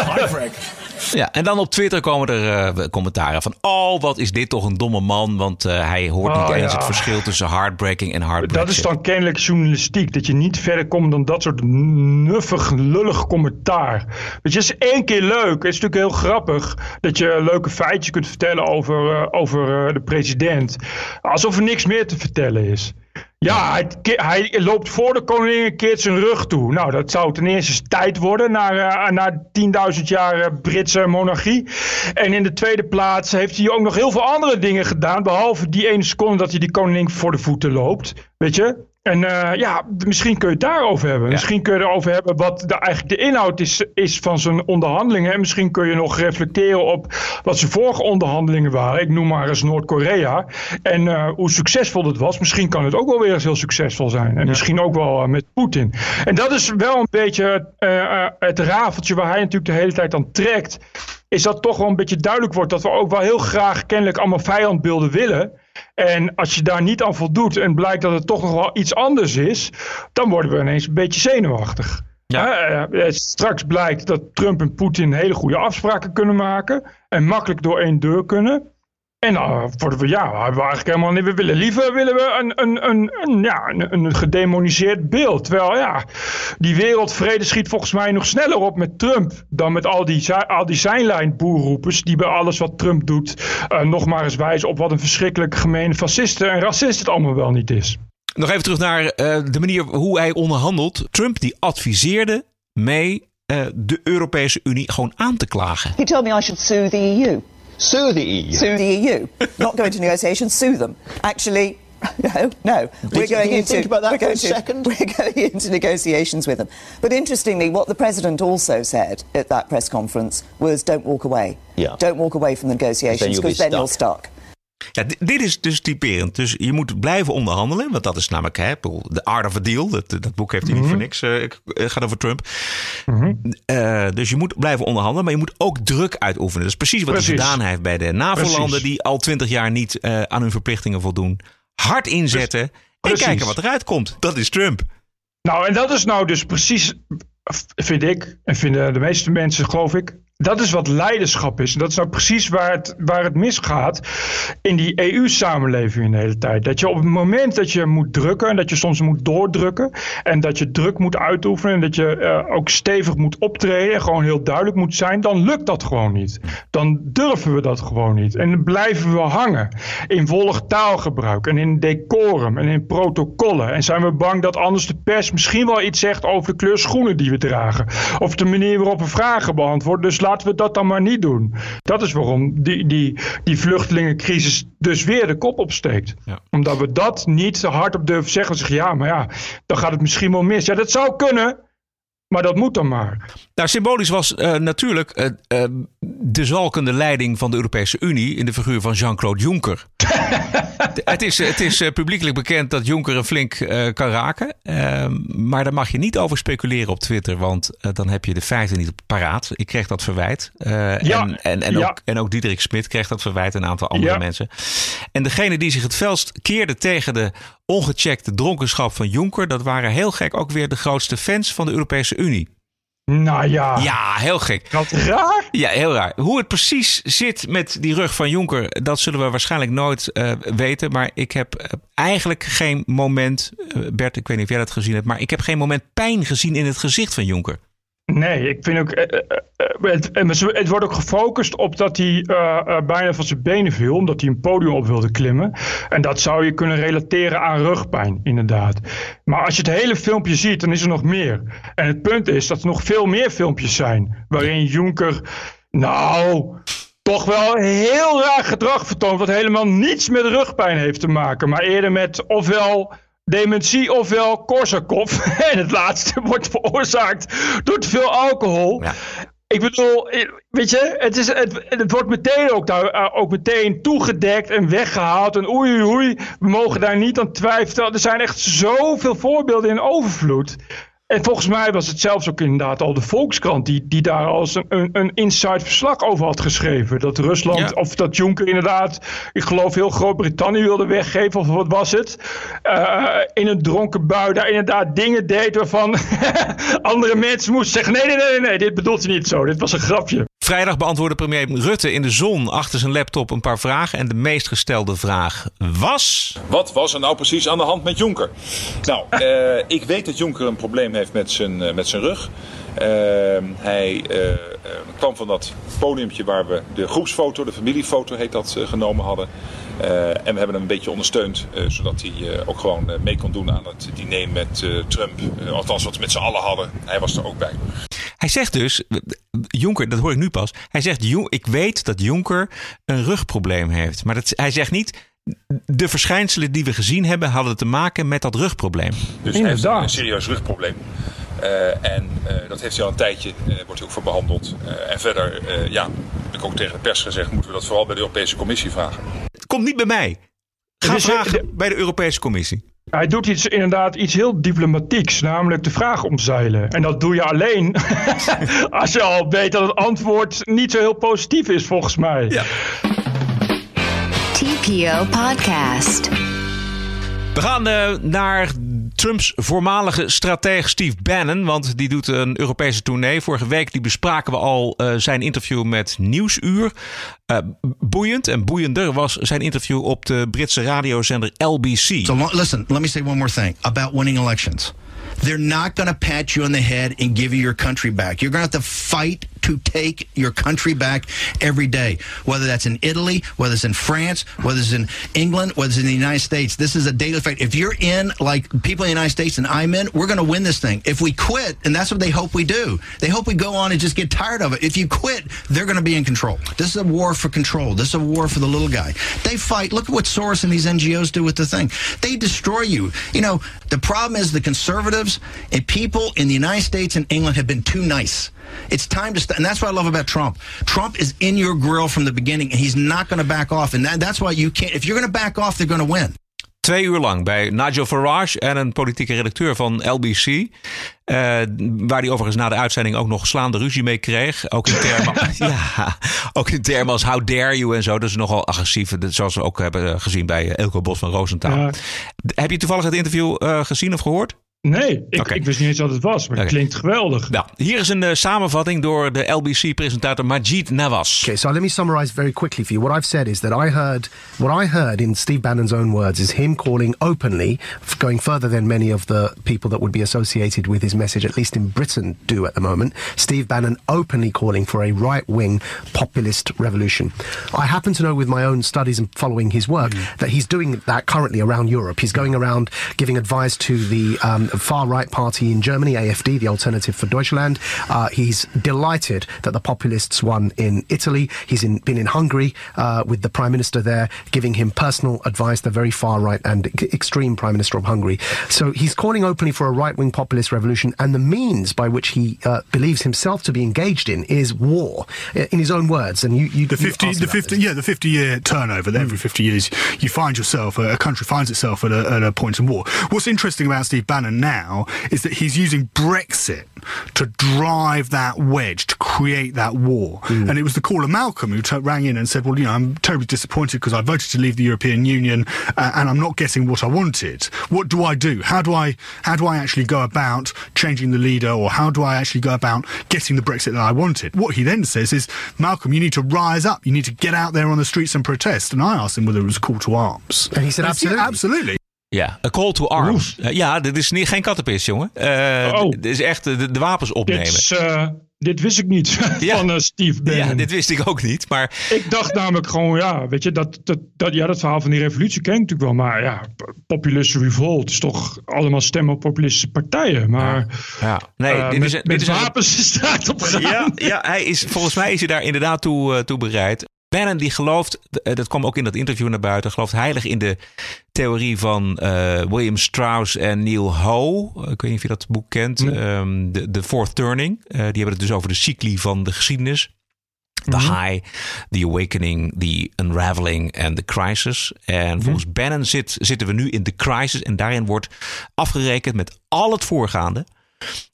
Heartbreaking. Ja, en dan op Twitter komen er eh, commentaren van, oh, wat is dit toch een domme man, want eh, hij hoort Oh, niet eens ja. het verschil tussen heartbreaking en hard Dat is dan kennelijk journalistiek. Dat je niet verder komt dan dat soort nuffig, lullig commentaar. Weet je, het is één keer leuk. Het is natuurlijk heel grappig dat je leuke feitjes kunt vertellen over, eh, over eh, de president. Alsof er niks meer te vertellen is. Ja, hij, loopt voor de koningin en keert zijn rug toe. Nou, dat zou ten eerste tijd worden na, eh, na 10.000 jaar eh, Britse monarchie. En in de tweede plaats heeft hij ook nog heel veel andere dingen gedaan. Behalve die ene seconde dat hij die koningin voor de voeten loopt. Weet je? En eh, ja, misschien kun je het daarover hebben. Misschien kun je erover hebben wat de, eigenlijk de inhoud is, is van zijn onderhandelingen. En misschien kun je nog reflecteren op wat zijn vorige onderhandelingen waren. Ik noem maar eens Noord-Korea. En eh, hoe succesvol dat was. Misschien kan het ook wel weer eens heel succesvol zijn. En misschien ook wel eh, met Poetin. En dat is wel een beetje het rafeltje waar hij natuurlijk de hele tijd aan trekt. Is dat toch wel een beetje duidelijk wordt dat we ook wel heel graag kennelijk allemaal vijandbeelden willen. En als je daar niet aan voldoet en blijkt dat het toch nog wel iets anders is, dan worden we ineens een beetje zenuwachtig. Ja. Eh, eh, straks blijkt dat Trump en Poetin hele goede afspraken kunnen maken en makkelijk door één deur kunnen. En dan worden we, ja, hebben we eigenlijk helemaal niet. We willen liever willen we een, een, een, een, ja, een, een gedemoniseerd beeld. Terwijl ja, die wereldvrede schiet volgens mij nog sneller op met Trump dan met al die, al die zijnlijn boerroepers die bij alles wat Trump doet uh, nog maar eens wijzen op wat een verschrikkelijk gemeen fascisten en racist het allemaal wel niet is. Nog even terug naar uh, de manier hoe hij onderhandelt. Trump die adviseerde mee uh, de Europese Unie gewoon aan te klagen. He told me I should sue the EU. Sue the EU. Sue the EU. Not go into negotiations, sue them. Actually, [LAUGHS] no, no. Did we're going into think about that we're for going a second. [LAUGHS] We're going into negotiations with them. But interestingly, what the president also said at that press conference was, "Don't walk away. Yeah. Don't walk away from the negotiations you'll be because then you're stuck." Stuck." Ja, dit is dus typerend. Dus je moet blijven onderhandelen. Want dat is namelijk hè, de art of a deal. Dat, dat boek heeft hij niet voor niks. eh, Het gaat over Trump. Eh, dus je moet blijven onderhandelen. Maar je moet ook druk uitoefenen. Dat is precies wat hij gedaan heeft bij de NAVO-landen. Die al twintig jaar niet eh, aan hun verplichtingen voldoen. Hard inzetten. En kijken wat eruit komt. Dat is Trump. Nou, en dat is nou dus precies, vind ik, en vinden de meeste mensen, geloof ik, dat is wat leiderschap is. En dat is nou precies waar het, waar het misgaat in die EU-samenleving in de hele tijd. Dat je op het moment dat je moet drukken en dat je soms moet doordrukken en dat je druk moet uitoefenen en dat je eh, ook stevig moet optreden en gewoon heel duidelijk moet zijn, dan lukt dat gewoon niet. Dan durven we dat gewoon niet. En dan blijven we hangen in volg taalgebruik en in decorum en in protocollen. En zijn we bang dat anders de pers misschien wel iets zegt over de kleur schoenen die we dragen. Of de manier waarop we vragen beantwoorden. Dus laten we dat dan maar niet doen. Dat is waarom die, die, die vluchtelingencrisis dus weer de kop opsteekt. Ja. Omdat we dat niet hardop durven zeggen. Zeggen ja, maar ja, dan gaat het misschien wel mis. Ja, dat zou kunnen. Maar dat moet dan maar. Nou, symbolisch was eh, natuurlijk eh, eh, de zalkende leiding van de Europese Unie in de figuur van Jean-Claude Juncker. het is, het is publiekelijk bekend dat Juncker een flink kan raken. Ehm, maar daar mag je niet over speculeren op Twitter, want dan heb je de feiten niet paraat. Ik kreeg dat verwijt. Ja, en, en, en, ja. ook, en ook Diederik Smit kreeg dat verwijt en een aantal andere Ja. mensen. En degene die zich het felst keerde tegen de ongecheckte dronkenschap van Juncker, dat waren heel gek ook weer de grootste fans van de Europese Unie. Nou ja, Ja, heel gek. wat raar. Ja, heel raar. Hoe het precies zit met die rug van Jonker, dat zullen we waarschijnlijk nooit eh, weten. Maar ik heb eh, eigenlijk geen moment, eh, Bert, ik weet niet of jij dat gezien hebt, maar ik heb geen moment pijn gezien in het gezicht van Jonker. Nee, ik vind ook. eh, eh, eh, het, het wordt ook gefocust op dat hij bijna van zijn benen viel. Omdat hij een podium op wilde klimmen. En dat zou je kunnen relateren aan rugpijn, inderdaad. Maar als je het hele filmpje ziet, dan is er nog meer. En het punt is dat er nog veel meer filmpjes zijn. Waarin Juncker. Nou. Toch wel heel raar gedrag vertoont. Wat helemaal niets met rugpijn heeft te maken. Maar eerder met ofwel dementie ofwel Korsakoff. [LAUGHS] En het laatste [LAUGHS] wordt veroorzaakt door te veel alcohol. Ja. Ik bedoel, eh, weet je, het, is, het, het wordt meteen ook, daar, eh, ook meteen toegedekt en weggehaald. En oei, oei, oei, we mogen daar niet aan twijfelen. Er zijn echt zoveel voorbeelden in overvloed. En volgens mij was het zelfs ook inderdaad al de Volkskrant die, die daar als een, een, een inside verslag over had geschreven. Dat Rusland, Ja. of dat Juncker inderdaad, ik geloof heel Groot-Brittannië wilde weggeven, of wat was het? Eh, in een dronken bui daar inderdaad dingen deed waarvan [LAUGHS] andere mensen moesten zeggen: nee, nee, nee, nee, nee, dit bedoelt hij niet zo. Dit was een grapje. Vrijdag beantwoordde premier Rutte in de zon achter zijn laptop een paar vragen. En de meest gestelde vraag was. Wat was er nou precies aan de hand met Jonker? Nou, eh, ik weet dat Jonker een probleem heeft met zijn, eh, met zijn rug. Eh, hij eh, eh, kwam van dat podiumpje waar we de groepsfoto, de familiefoto heet dat, genomen hadden. En we hebben hem een beetje ondersteund, zodat hij ook gewoon mee kon doen aan het diner met Trump. Althans, wat we met z'n allen hadden. Hij was er ook bij. Hij zegt dus, Jonker, dat hoor ik nu pas. Hij zegt, "Jo- ik weet dat Jonker een rugprobleem heeft. Maar dat, hij zegt niet, de verschijnselen die we gezien hebben hadden te maken met dat rugprobleem. Dus heeft een serieus rugprobleem. Eh, en eh, dat heeft hij al een tijdje, eh, wordt hij ook voor behandeld. Eh, en verder, eh, ja, heb ik ook tegen de pers gezegd, moeten we dat vooral bij de Europese Commissie vragen. Het komt niet bij mij. Ga Dus, vragen bij de Europese Commissie. Hij doet iets, inderdaad iets heel diplomatieks, namelijk de vraag omzeilen. En dat doe je alleen [LAUGHS] als je al weet dat het antwoord niet zo heel positief is, volgens mij. Ja. Podcast. We gaan eh, naar Trumps voormalige strateeg Steve Bannon, want die doet een Europese tournee. Vorige week die bespraken we al uh, zijn interview met Nieuwsuur. Uh, boeiend en boeiender was zijn interview op de Britse radiozender LBC. So listen, let me say one more thing about winning elections. They're not going to pat you on the head and give you your country back. You're going to have to fight to take your country back every day, whether that's in Italy, whether it's in France, whether it's in England, whether it's in the United States. This is a daily fight. If you're in, like people in the United States and I'm in, we're going to win this thing. If we quit, and that's what they hope we do, they hope we go on and just get tired of it. If you quit, they're going to be in control. This is a war for control. This is a war for the little guy. They fight. Look at what Soros and these NGOs do with the thing. They destroy you. You know, the problem is the conservatives and people in the United States and England have been too nice. It's time to, st- and that's what I love about Trump. Trump is in your grill from the beginning, and he's not going to back off. And that, that's why you can't. If you're going to back off, they're going to win. Twee uur lang bij Nigel Farage en een politieke redacteur van LBC. Uh, waar hij overigens na de uitzending ook nog slaande ruzie mee kreeg. Ook in termen, [LAUGHS] ja, ook in termen als how dare you en zo. Dat is nogal agressief. Zoals we ook hebben gezien bij Elko Bos van Roosentaal. Ja. Heb je toevallig het interview uh, gezien of gehoord? Nee, ik, okay. ik, wist niet eens wat het was, maar okay. het klinkt geweldig. Nou, hier is een uh, samenvatting door de LBC-presentator Majid Nawaz. Okay, so let me summarize very quickly for you. What I've said is that I heard, what I heard in Steve Bannon's own words is him calling openly, going further than many of the people that would be associated with his message, at least in Britain, do at the moment. Steve Bannon openly calling for a right-wing populist revolution. I happen to know with my own studies and following his work mm. that he's doing that currently around Europe. He's going around giving advice to the um, far right party in Germany, AFD, the Alternative for Deutschland. Uh, he's delighted that the populists won in Italy. He's in, been in Hungary uh, with the prime minister there, giving him personal advice, the very far right and extreme prime minister of Hungary. So he's calling openly for a right wing populist revolution, and the means by which he uh, believes himself to be engaged in is war, in his own words. And you, you the fifty, the fifty, this. yeah, the fifty-year turnover. Mm. Every fifty years, you find yourself a country finds itself at a, at a point in war. What's interesting about Steve Bannon now is that he's using Brexit to drive that wedge, to create that war. Mm. And it was the caller Malcolm who t- rang in and said, Well, you know, I'm terribly disappointed because I voted to leave the European Union uh, and I'm not getting what I wanted. What do I do? How do I how do I actually go about changing the leader or how do I actually go about getting the Brexit that I wanted? What he then says is, Malcolm, you need to rise up. You need to get out there on the streets and protest. And I asked him whether it was a call to arms. And he said, absolutely. absolutely. Ja, a call to arms. Uh, ja, dit is niet, geen kattenpis, jongen. Uh, oh. Dit is echt de, de wapens opnemen. Dit, is, uh, dit wist ik niet [LAUGHS] ja. van uh, Steve Bannon. Ja, dit wist ik ook niet. Maar... Ik dacht namelijk gewoon, ja, weet je, dat, dat, dat, ja, dat verhaal van die revolutie ken ik natuurlijk wel. Maar ja, Populist Revolt is toch allemaal stemmen op populistische partijen. Maar ja. ja. Nee, dit met, is, met dit wapens is straat op gaan. Ja, ja hij is, volgens mij is hij daar inderdaad toe, toe bereid. Bannon die gelooft, dat kwam ook in dat interview naar buiten, gelooft heilig in de theorie van uh, William Strauss en Neil Ho. Ik weet niet of je dat boek kent. Mm. Um, de, de Fourth Turning. Uh, die hebben het dus over de cycli van de geschiedenis. The mm -hmm. high, the awakening, the unraveling en the crisis. En mm -hmm. volgens Bannon zit, zitten we nu in de crisis. En daarin wordt afgerekend met al het voorgaande.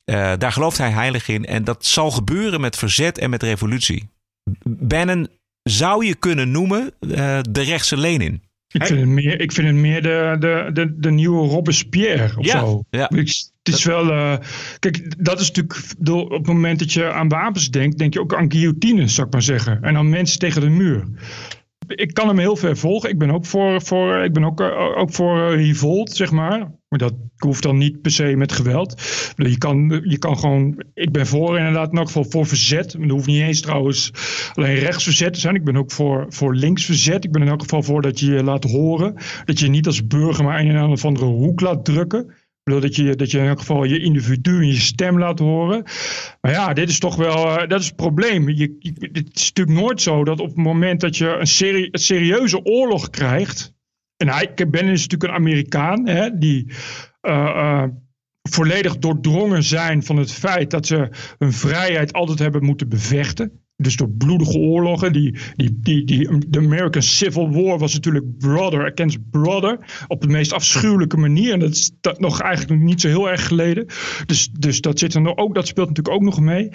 Uh, daar gelooft hij heilig in. En dat zal gebeuren met verzet en met revolutie. Bannon zou je kunnen noemen uh, de rechtse Lenin. Ik vind het meer, ik vind het meer de, de, de, de nieuwe Robespierre of ja, zo. Ja. Ik, het is wel. Uh, kijk, dat is natuurlijk. Op het moment dat je aan wapens denkt, denk je ook aan guillotines, zou ik maar zeggen. En dan mensen tegen de muur. Ik kan hem heel ver volgen. Ik ben ook voor, voor, ik ben ook, uh, ook voor revolt, zeg maar. Dat hoeft dan niet per se met geweld. Je kan, je kan gewoon. Ik ben voor inderdaad in elk geval voor verzet. Er hoeft niet eens trouwens alleen rechtsverzet te zijn. Ik ben ook voor, voor linksverzet. Ik ben in elk geval voor dat je je laat horen. Dat je niet als burger maar een en ander van andere hoek laat drukken. Dat je, dat je in elk geval je individu en je stem laat horen. Maar ja, dit is toch wel uh, dat is het probleem. Je, het is natuurlijk nooit zo dat op het moment dat je een, serie, een serieuze oorlog krijgt. En hij, Ben is natuurlijk een Amerikaan hè, die uh, uh, volledig doordrongen zijn van het feit dat ze hun vrijheid altijd hebben moeten bevechten. Dus door bloedige oorlogen. Die, die, die, die, de American Civil War was natuurlijk brother against brother. Op de meest afschuwelijke manier. En dat is dat nog eigenlijk niet zo heel erg geleden. Dus, dus dat, zit er nog ook, dat speelt natuurlijk ook nog mee.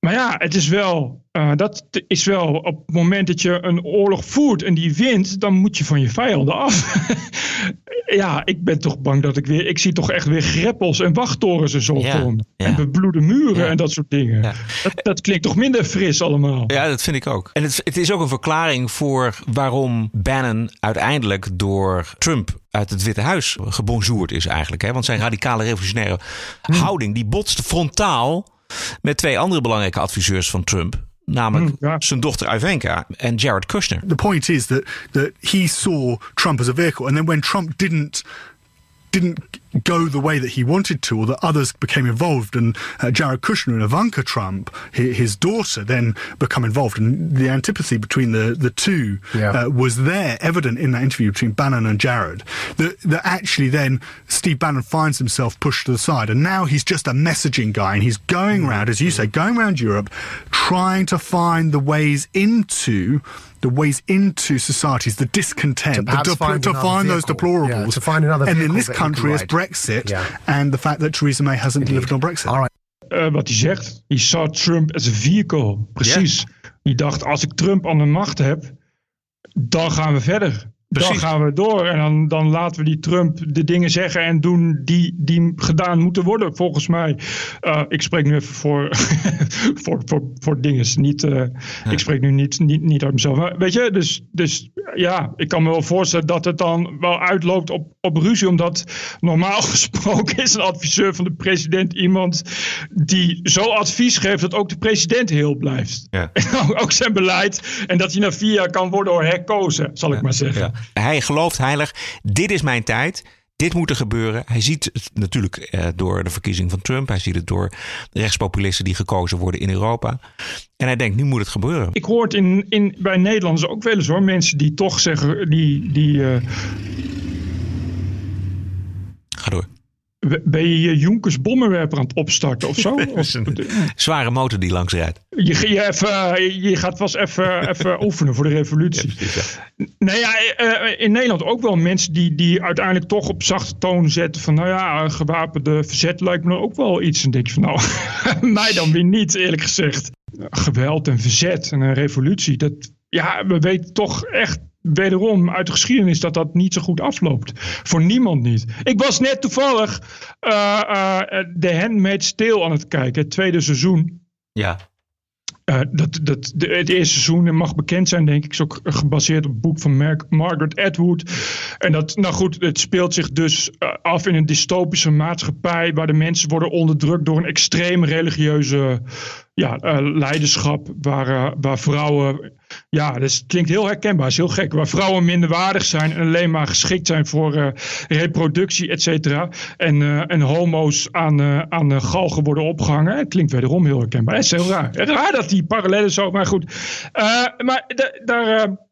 Maar ja, het is wel, eh, dat is wel op het moment dat je een oorlog voert en die wint, dan moet je van je vijanden af. [LAUGHS] ja, ik ben toch bang dat ik weer, ik zie toch echt weer greppels en wachttorens en zo Ja, ja. En bebloede muren Ja. en dat soort dingen. Dat, dat klinkt toch minder fris allemaal. Ja, dat vind ik ook. En het, het is ook een verklaring voor waarom Bannon uiteindelijk door Trump uit het Witte Huis gebonjourd is eigenlijk. Hè? Want zijn radicale revolutionaire houding die botste frontaal met twee andere belangrijke adviseurs van Trump. Namelijk zijn dochter Ivanka en Jared Kushner. The point is that that he saw Trump as a vehicle, and then when Trump didn't didn't go the way that he wanted to, or that others became involved, and uh, Jared Kushner and Ivanka Trump, his, his daughter, then become involved, and the antipathy between the the two uh, was there, evident in that interview between Bannon and Jared. That that actually then Steve Bannon finds himself pushed to the side, and now he's just a messaging guy, and he's going around, as you say, going around Europe, trying to find the ways into the ways into societies, the discontent, To the perhaps depl- find to find those vehicle. deplorables, Yeah, to find another and in this that he can country is. Brexit, Yeah. and the fact that Theresa May hasn't delivered on Brexit. All right. Eh, wat hij zegt, he saw Trump as a vehicle. Precies. Die dacht, als ik Trump aan de macht heb, dan gaan we verder. Dan gaan we door en dan, dan laten we die Trump de dingen zeggen en doen die, die gedaan moeten worden, volgens mij. Eh, ik spreek nu even voor, [LAUGHS] voor, voor, voor dingen. Niet, eh, Ik spreek nu niet, niet, niet uit mezelf. Maar weet je, dus, dus ja, ik kan me wel voorstellen dat het dan wel uitloopt op, op ruzie. Omdat normaal [LAUGHS] gesproken is een adviseur van de president iemand die zo advies geeft dat ook de president heel blijft. Ja. [LAUGHS] Ook zijn beleid. En dat hij na vier jaar kan worden herkozen, zal ik maar zeggen. Hij gelooft heilig, dit is mijn tijd. Dit moet er gebeuren. Hij ziet het natuurlijk eh, door de verkiezing van Trump. Hij ziet het door rechtspopulisten die gekozen worden in Europa. En hij denkt, nu moet het gebeuren. Ik hoor het in, in, bij Nederlanders ook wel eens hoor. Mensen die toch zeggen, die, die eh, Ga door. Ben je je Jonkers bommenwerper aan het opstarten of zo? [LAUGHS] Of, een zware motor die langs rijdt. je, je, even, je gaat vast even, [LAUGHS] even oefenen voor de revolutie. Nee, ja, eh, in Nederland ook wel mensen die, die uiteindelijk toch op zachte toon zetten van, nou ja, een gewapende verzet lijkt me ook wel iets. En denk je van, nou, [LAUGHS] mij dan weer niet, eerlijk gezegd. Geweld en verzet en een revolutie, dat, ja, we weten toch echt wederom uit de geschiedenis dat dat niet zo goed afloopt. Voor niemand niet. Ik was net toevallig eh eh The Handmaid's Tale aan het kijken, het tweede seizoen. Ja. Eh, dat, dat, de, het eerste seizoen mag bekend zijn, denk ik. is ook gebaseerd op het boek van Mar- Margaret Atwood. En dat, nou goed, het speelt zich dus af in een dystopische maatschappij. waar de mensen worden onderdrukt door een extreem religieuze ja, eh, leiderschap. Waar, eh, waar vrouwen. Ja, het klinkt heel herkenbaar, is heel gek. Waar vrouwen minderwaardig zijn en alleen maar geschikt zijn voor eh, reproductie, et cetera. En, en homo's aan, aan de galgen worden opgehangen. Het klinkt wederom heel herkenbaar. Het is heel raar. Raar dat die parallellen zo, maar goed. Maar da- daar.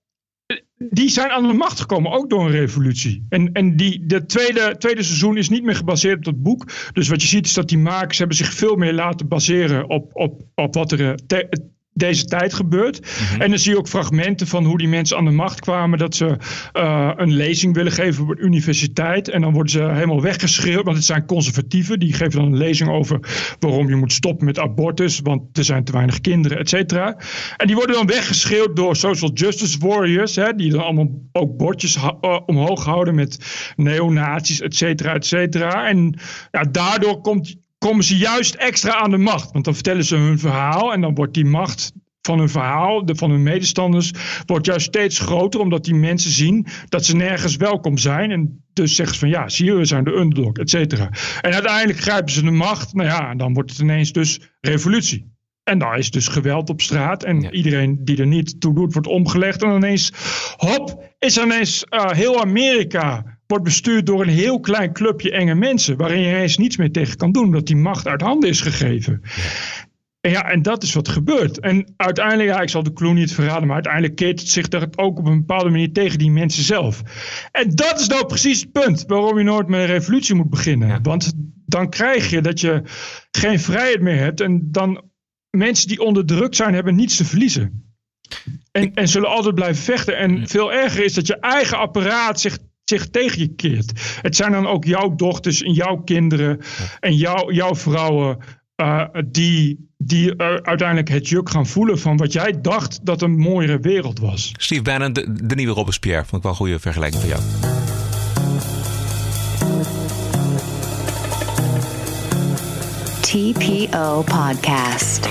Die zijn aan de macht gekomen, ook door een revolutie. En, en die, de tweede, tweede seizoen is niet meer gebaseerd op dat boek. Dus wat je ziet is dat die makers hebben zich veel meer laten baseren op, op, op wat er eh, te- deze tijd gebeurt. En dan zie je ook fragmenten van hoe die mensen aan de macht kwamen. Dat ze eh, een lezing willen geven op een universiteit. En dan worden ze helemaal weggeschreeuwd. Want het zijn conservatieven. Die geven dan een lezing over waarom je moet stoppen met abortus. Want er zijn te weinig kinderen, et cetera. En die worden dan weggeschreeuwd door social justice warriors. Hè, die dan allemaal ook bordjes eh, omhoog houden met neonazies, et cetera, et cetera. En ja, daardoor komt komen ze juist extra aan de macht. Want dan vertellen ze hun verhaal en dan wordt die macht van hun verhaal, de, van hun medestanders, wordt juist steeds groter. Omdat die mensen zien dat ze nergens welkom zijn. En dus zeggen ze van ja, zie je, we zijn de underdog, et cetera. En uiteindelijk grijpen ze de macht. Nou ja, en dan wordt het ineens dus revolutie. En daar is dus geweld op straat. En iedereen die er niet toe doet, wordt omgelegd. En ineens, hop, is ineens eh, heel Amerika wordt bestuurd door een heel klein clubje enge mensen. Waarin je ineens niets meer tegen kan doen. Omdat die macht uit handen is gegeven. En ja, en dat is wat gebeurt. En uiteindelijk, ja, ik zal de clue niet verraden, maar uiteindelijk keert het zich dat ook op een bepaalde manier tegen die mensen zelf. En dat is nou precies het punt waarom je nooit met een revolutie moet beginnen. Want dan krijg je dat je geen vrijheid meer hebt en dan mensen die onderdrukt zijn, hebben niets te verliezen. En, en zullen altijd blijven vechten. En veel erger is dat je eigen apparaat zich, zich tegen je keert. Het zijn dan ook jouw dochters en jouw kinderen en jouw, jouw vrouwen. eh, die, die eh, uiteindelijk het juk gaan voelen van wat jij dacht dat een mooiere wereld was. Steve Bannon, de, de nieuwe Robespierre. Vond ik wel een goede vergelijking van jou. TPO Podcast.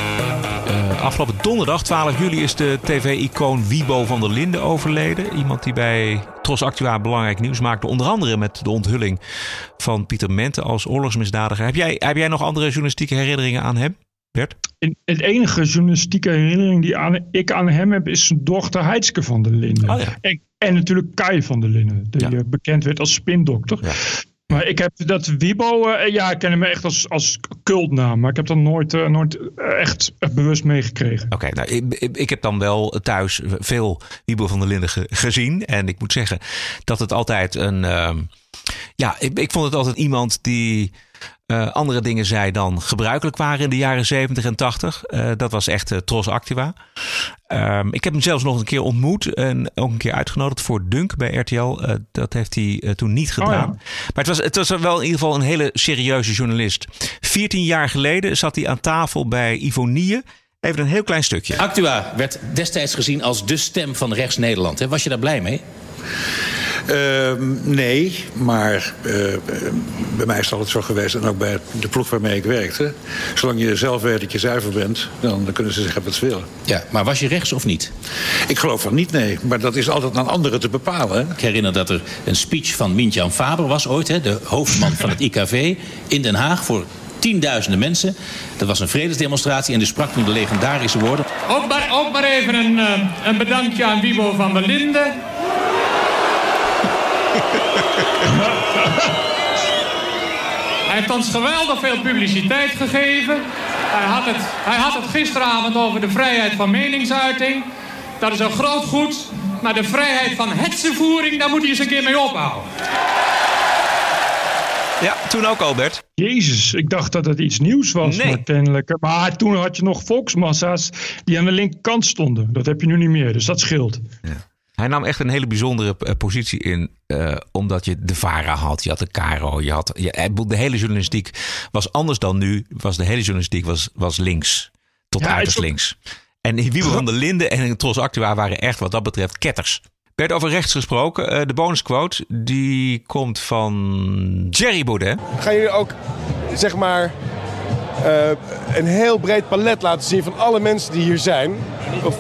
Afgelopen donderdag, 12 juli, is de tv-icoon Wiebo van der Linden overleden. Iemand die bij Tros Actua belangrijk nieuws maakte. Onder andere met de onthulling van Pieter Mente als oorlogsmisdadiger. Heb jij, heb jij nog andere journalistieke herinneringen aan hem, Bert? Het enige journalistieke herinnering die aan, ik aan hem heb is zijn dochter Heidske van der Linden. Oh ja. en, en, natuurlijk Kai van der Linden, die ja. bekend werd als spindokter. Ja. Maar ik heb dat Wibo, uh, ja, ik ken hem echt als, als cultnaam. Maar ik heb dat nooit, uh, nooit echt, echt bewust meegekregen. Oké, nou, ik, ik, heb dan wel thuis veel Wibo van der Linden ge, gezien. En ik moet zeggen dat het altijd een. Uh, ja, ik, ik vond het altijd iemand die. Uh, andere dingen zei dan gebruikelijk waren in de jaren 70 en 80. Uh, dat was echt uh, Tros Activa. Um, ik heb hem zelfs nog een keer ontmoet en ook een keer uitgenodigd voor Dunk bij RTL. dat heeft hij toen niet gedaan. Oh ja. Maar het was, het was wel in ieder geval een hele serieuze journalist. 14 jaar geleden zat hij aan tafel bij Ivonie. Even een heel klein stukje. Actua werd destijds gezien als de stem van rechts Nederland. Hè? Was je daar blij mee? Uh, nee, maar uh, bij mij is het altijd zo geweest... en ook bij de ploeg waarmee ik werkte... zolang je zelf weet dat je zuiver bent... dan kunnen ze zeggen wat ze willen. Ja, maar was je rechts of niet? Ik geloof van niet, nee. Maar dat is altijd aan anderen te bepalen. Ik herinner dat er een speech van Mintjan Faber was ooit... Hè, de hoofdman van het [LAUGHS] IKV in Den Haag... voor tienduizenden mensen. Dat was een vredesdemonstratie en die sprak toen de legendarische woorden. Ook maar, ook maar even een, uh, een bedankje aan Wibo van der Linden... Hij heeft ons geweldig veel publiciteit gegeven. Hij had, het, hij had het gisteravond over de vrijheid van meningsuiting. Dat is een groot goed. Maar de vrijheid van hetsenvoering, daar moet hij eens een keer mee ophouden. Ja, toen ook Albert. Jezus, ik dacht dat het iets nieuws was. Nee. Maar, kennelijk, maar toen had je nog volksmassa's die aan de linkerkant stonden. Dat heb je nu niet meer, dus dat scheelt. Ja. Hij nam echt een hele bijzondere uh, positie in. Uh, omdat je de VARA had, je had de Caro. Je had, je, de hele journalistiek was anders dan nu. Was de hele journalistiek was, was links. Tot ja, uiterst ook... links. En Wiebe van der Linden en Tros Actua waren echt wat dat betreft ketters. Werd over rechts gesproken. Uh, de bonusquote die komt van Jerry Baudet. Gaan jullie ook, zeg maar, een heel breed palet laten zien van alle mensen die hier zijn? Of,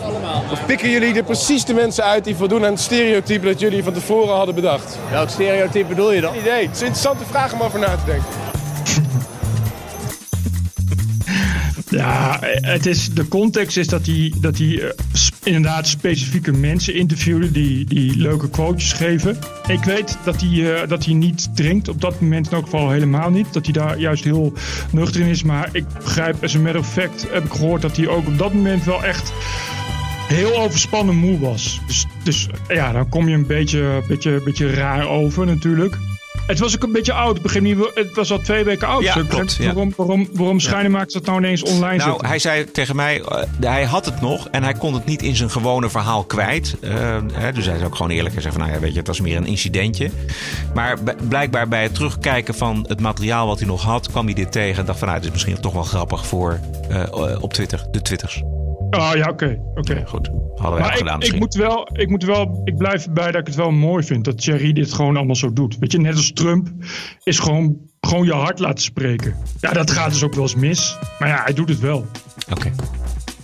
of, pikken jullie er precies de mensen uit die voldoen aan het stereotype dat jullie van tevoren hadden bedacht? Welk stereotype bedoel je dan? Geen idee. Het is een interessante vraag om over na te denken. Ja, het is, de context is dat hij, dat hij uh, inderdaad specifieke mensen interviewde die, die leuke quotes geven. Ik weet dat hij, uh, dat hij niet drinkt, op dat moment in elk geval helemaal niet. Dat hij daar juist heel nuchter in is. Maar ik begrijp, as a matter of fact, heb ik gehoord dat hij ook op dat moment wel echt heel overspannen moe was. Dus, dus ja, dan kom je een beetje, beetje, beetje raar over natuurlijk. Het was ook een beetje oud. Ik begin niet, het was al twee weken oud. Ja, klopt, ja. Waarom, waarom, waarom Schijnemaakers dat nou ineens online nou, hij zei tegen mij, uh, hij had het nog en hij kon het niet in zijn gewone verhaal kwijt. Uh, hè, dus hij is ook gewoon eerlijk en zei van, nou ja, weet je, het was meer een incidentje. Maar blijkbaar bij het terugkijken van het materiaal wat hij nog had, kwam hij dit tegen en dacht van, nou, het is misschien toch wel grappig voor uh, op Twitter, de Twitters. Oh ja, oké. Okay, okay. ja, goed. Hadden wij gedaan ik, misschien. Ik moet, wel, ik moet wel, ik blijf erbij dat ik het wel mooi vind dat Thierry dit gewoon allemaal zo doet. Weet je, net als Trump is gewoon, gewoon je hart laten spreken. Ja, dat gaat dus ook wel eens mis. Maar ja, hij doet het wel. Oké. Okay.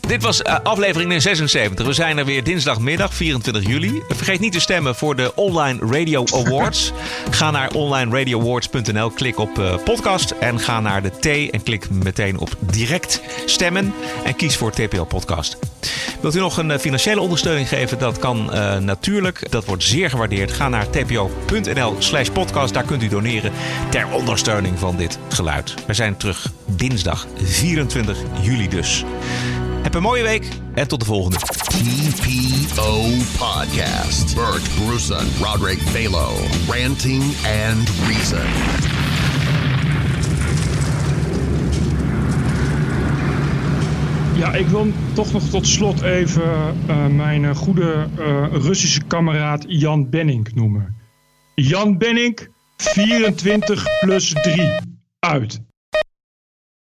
Dit was uh, aflevering 76. We zijn er weer dinsdagmiddag 24 juli. Vergeet niet te stemmen voor de Online Radio Awards. [LAUGHS] ga naar onlineradioawards.nl, klik op uh, podcast en ga naar de T en klik meteen op direct stemmen en kies voor TPO Podcast. Wilt u nog een uh, financiële ondersteuning geven? Dat kan natuurlijk. Dat wordt zeer gewaardeerd. Ga naar tpo.nl slash podcast. Daar kunt u doneren ter ondersteuning van dit geluid. We zijn terug dinsdag 24 juli dus. Heb een mooie week en tot de volgende. TPO Podcast. Bert Bruson, Roderick Balo, Ranting and Reason. Ja, ik wil toch nog tot slot even uh, mijn uh, goede uh, Russische kameraad Jan Benning noemen. Jan Benning, 24 plus 3. Uit.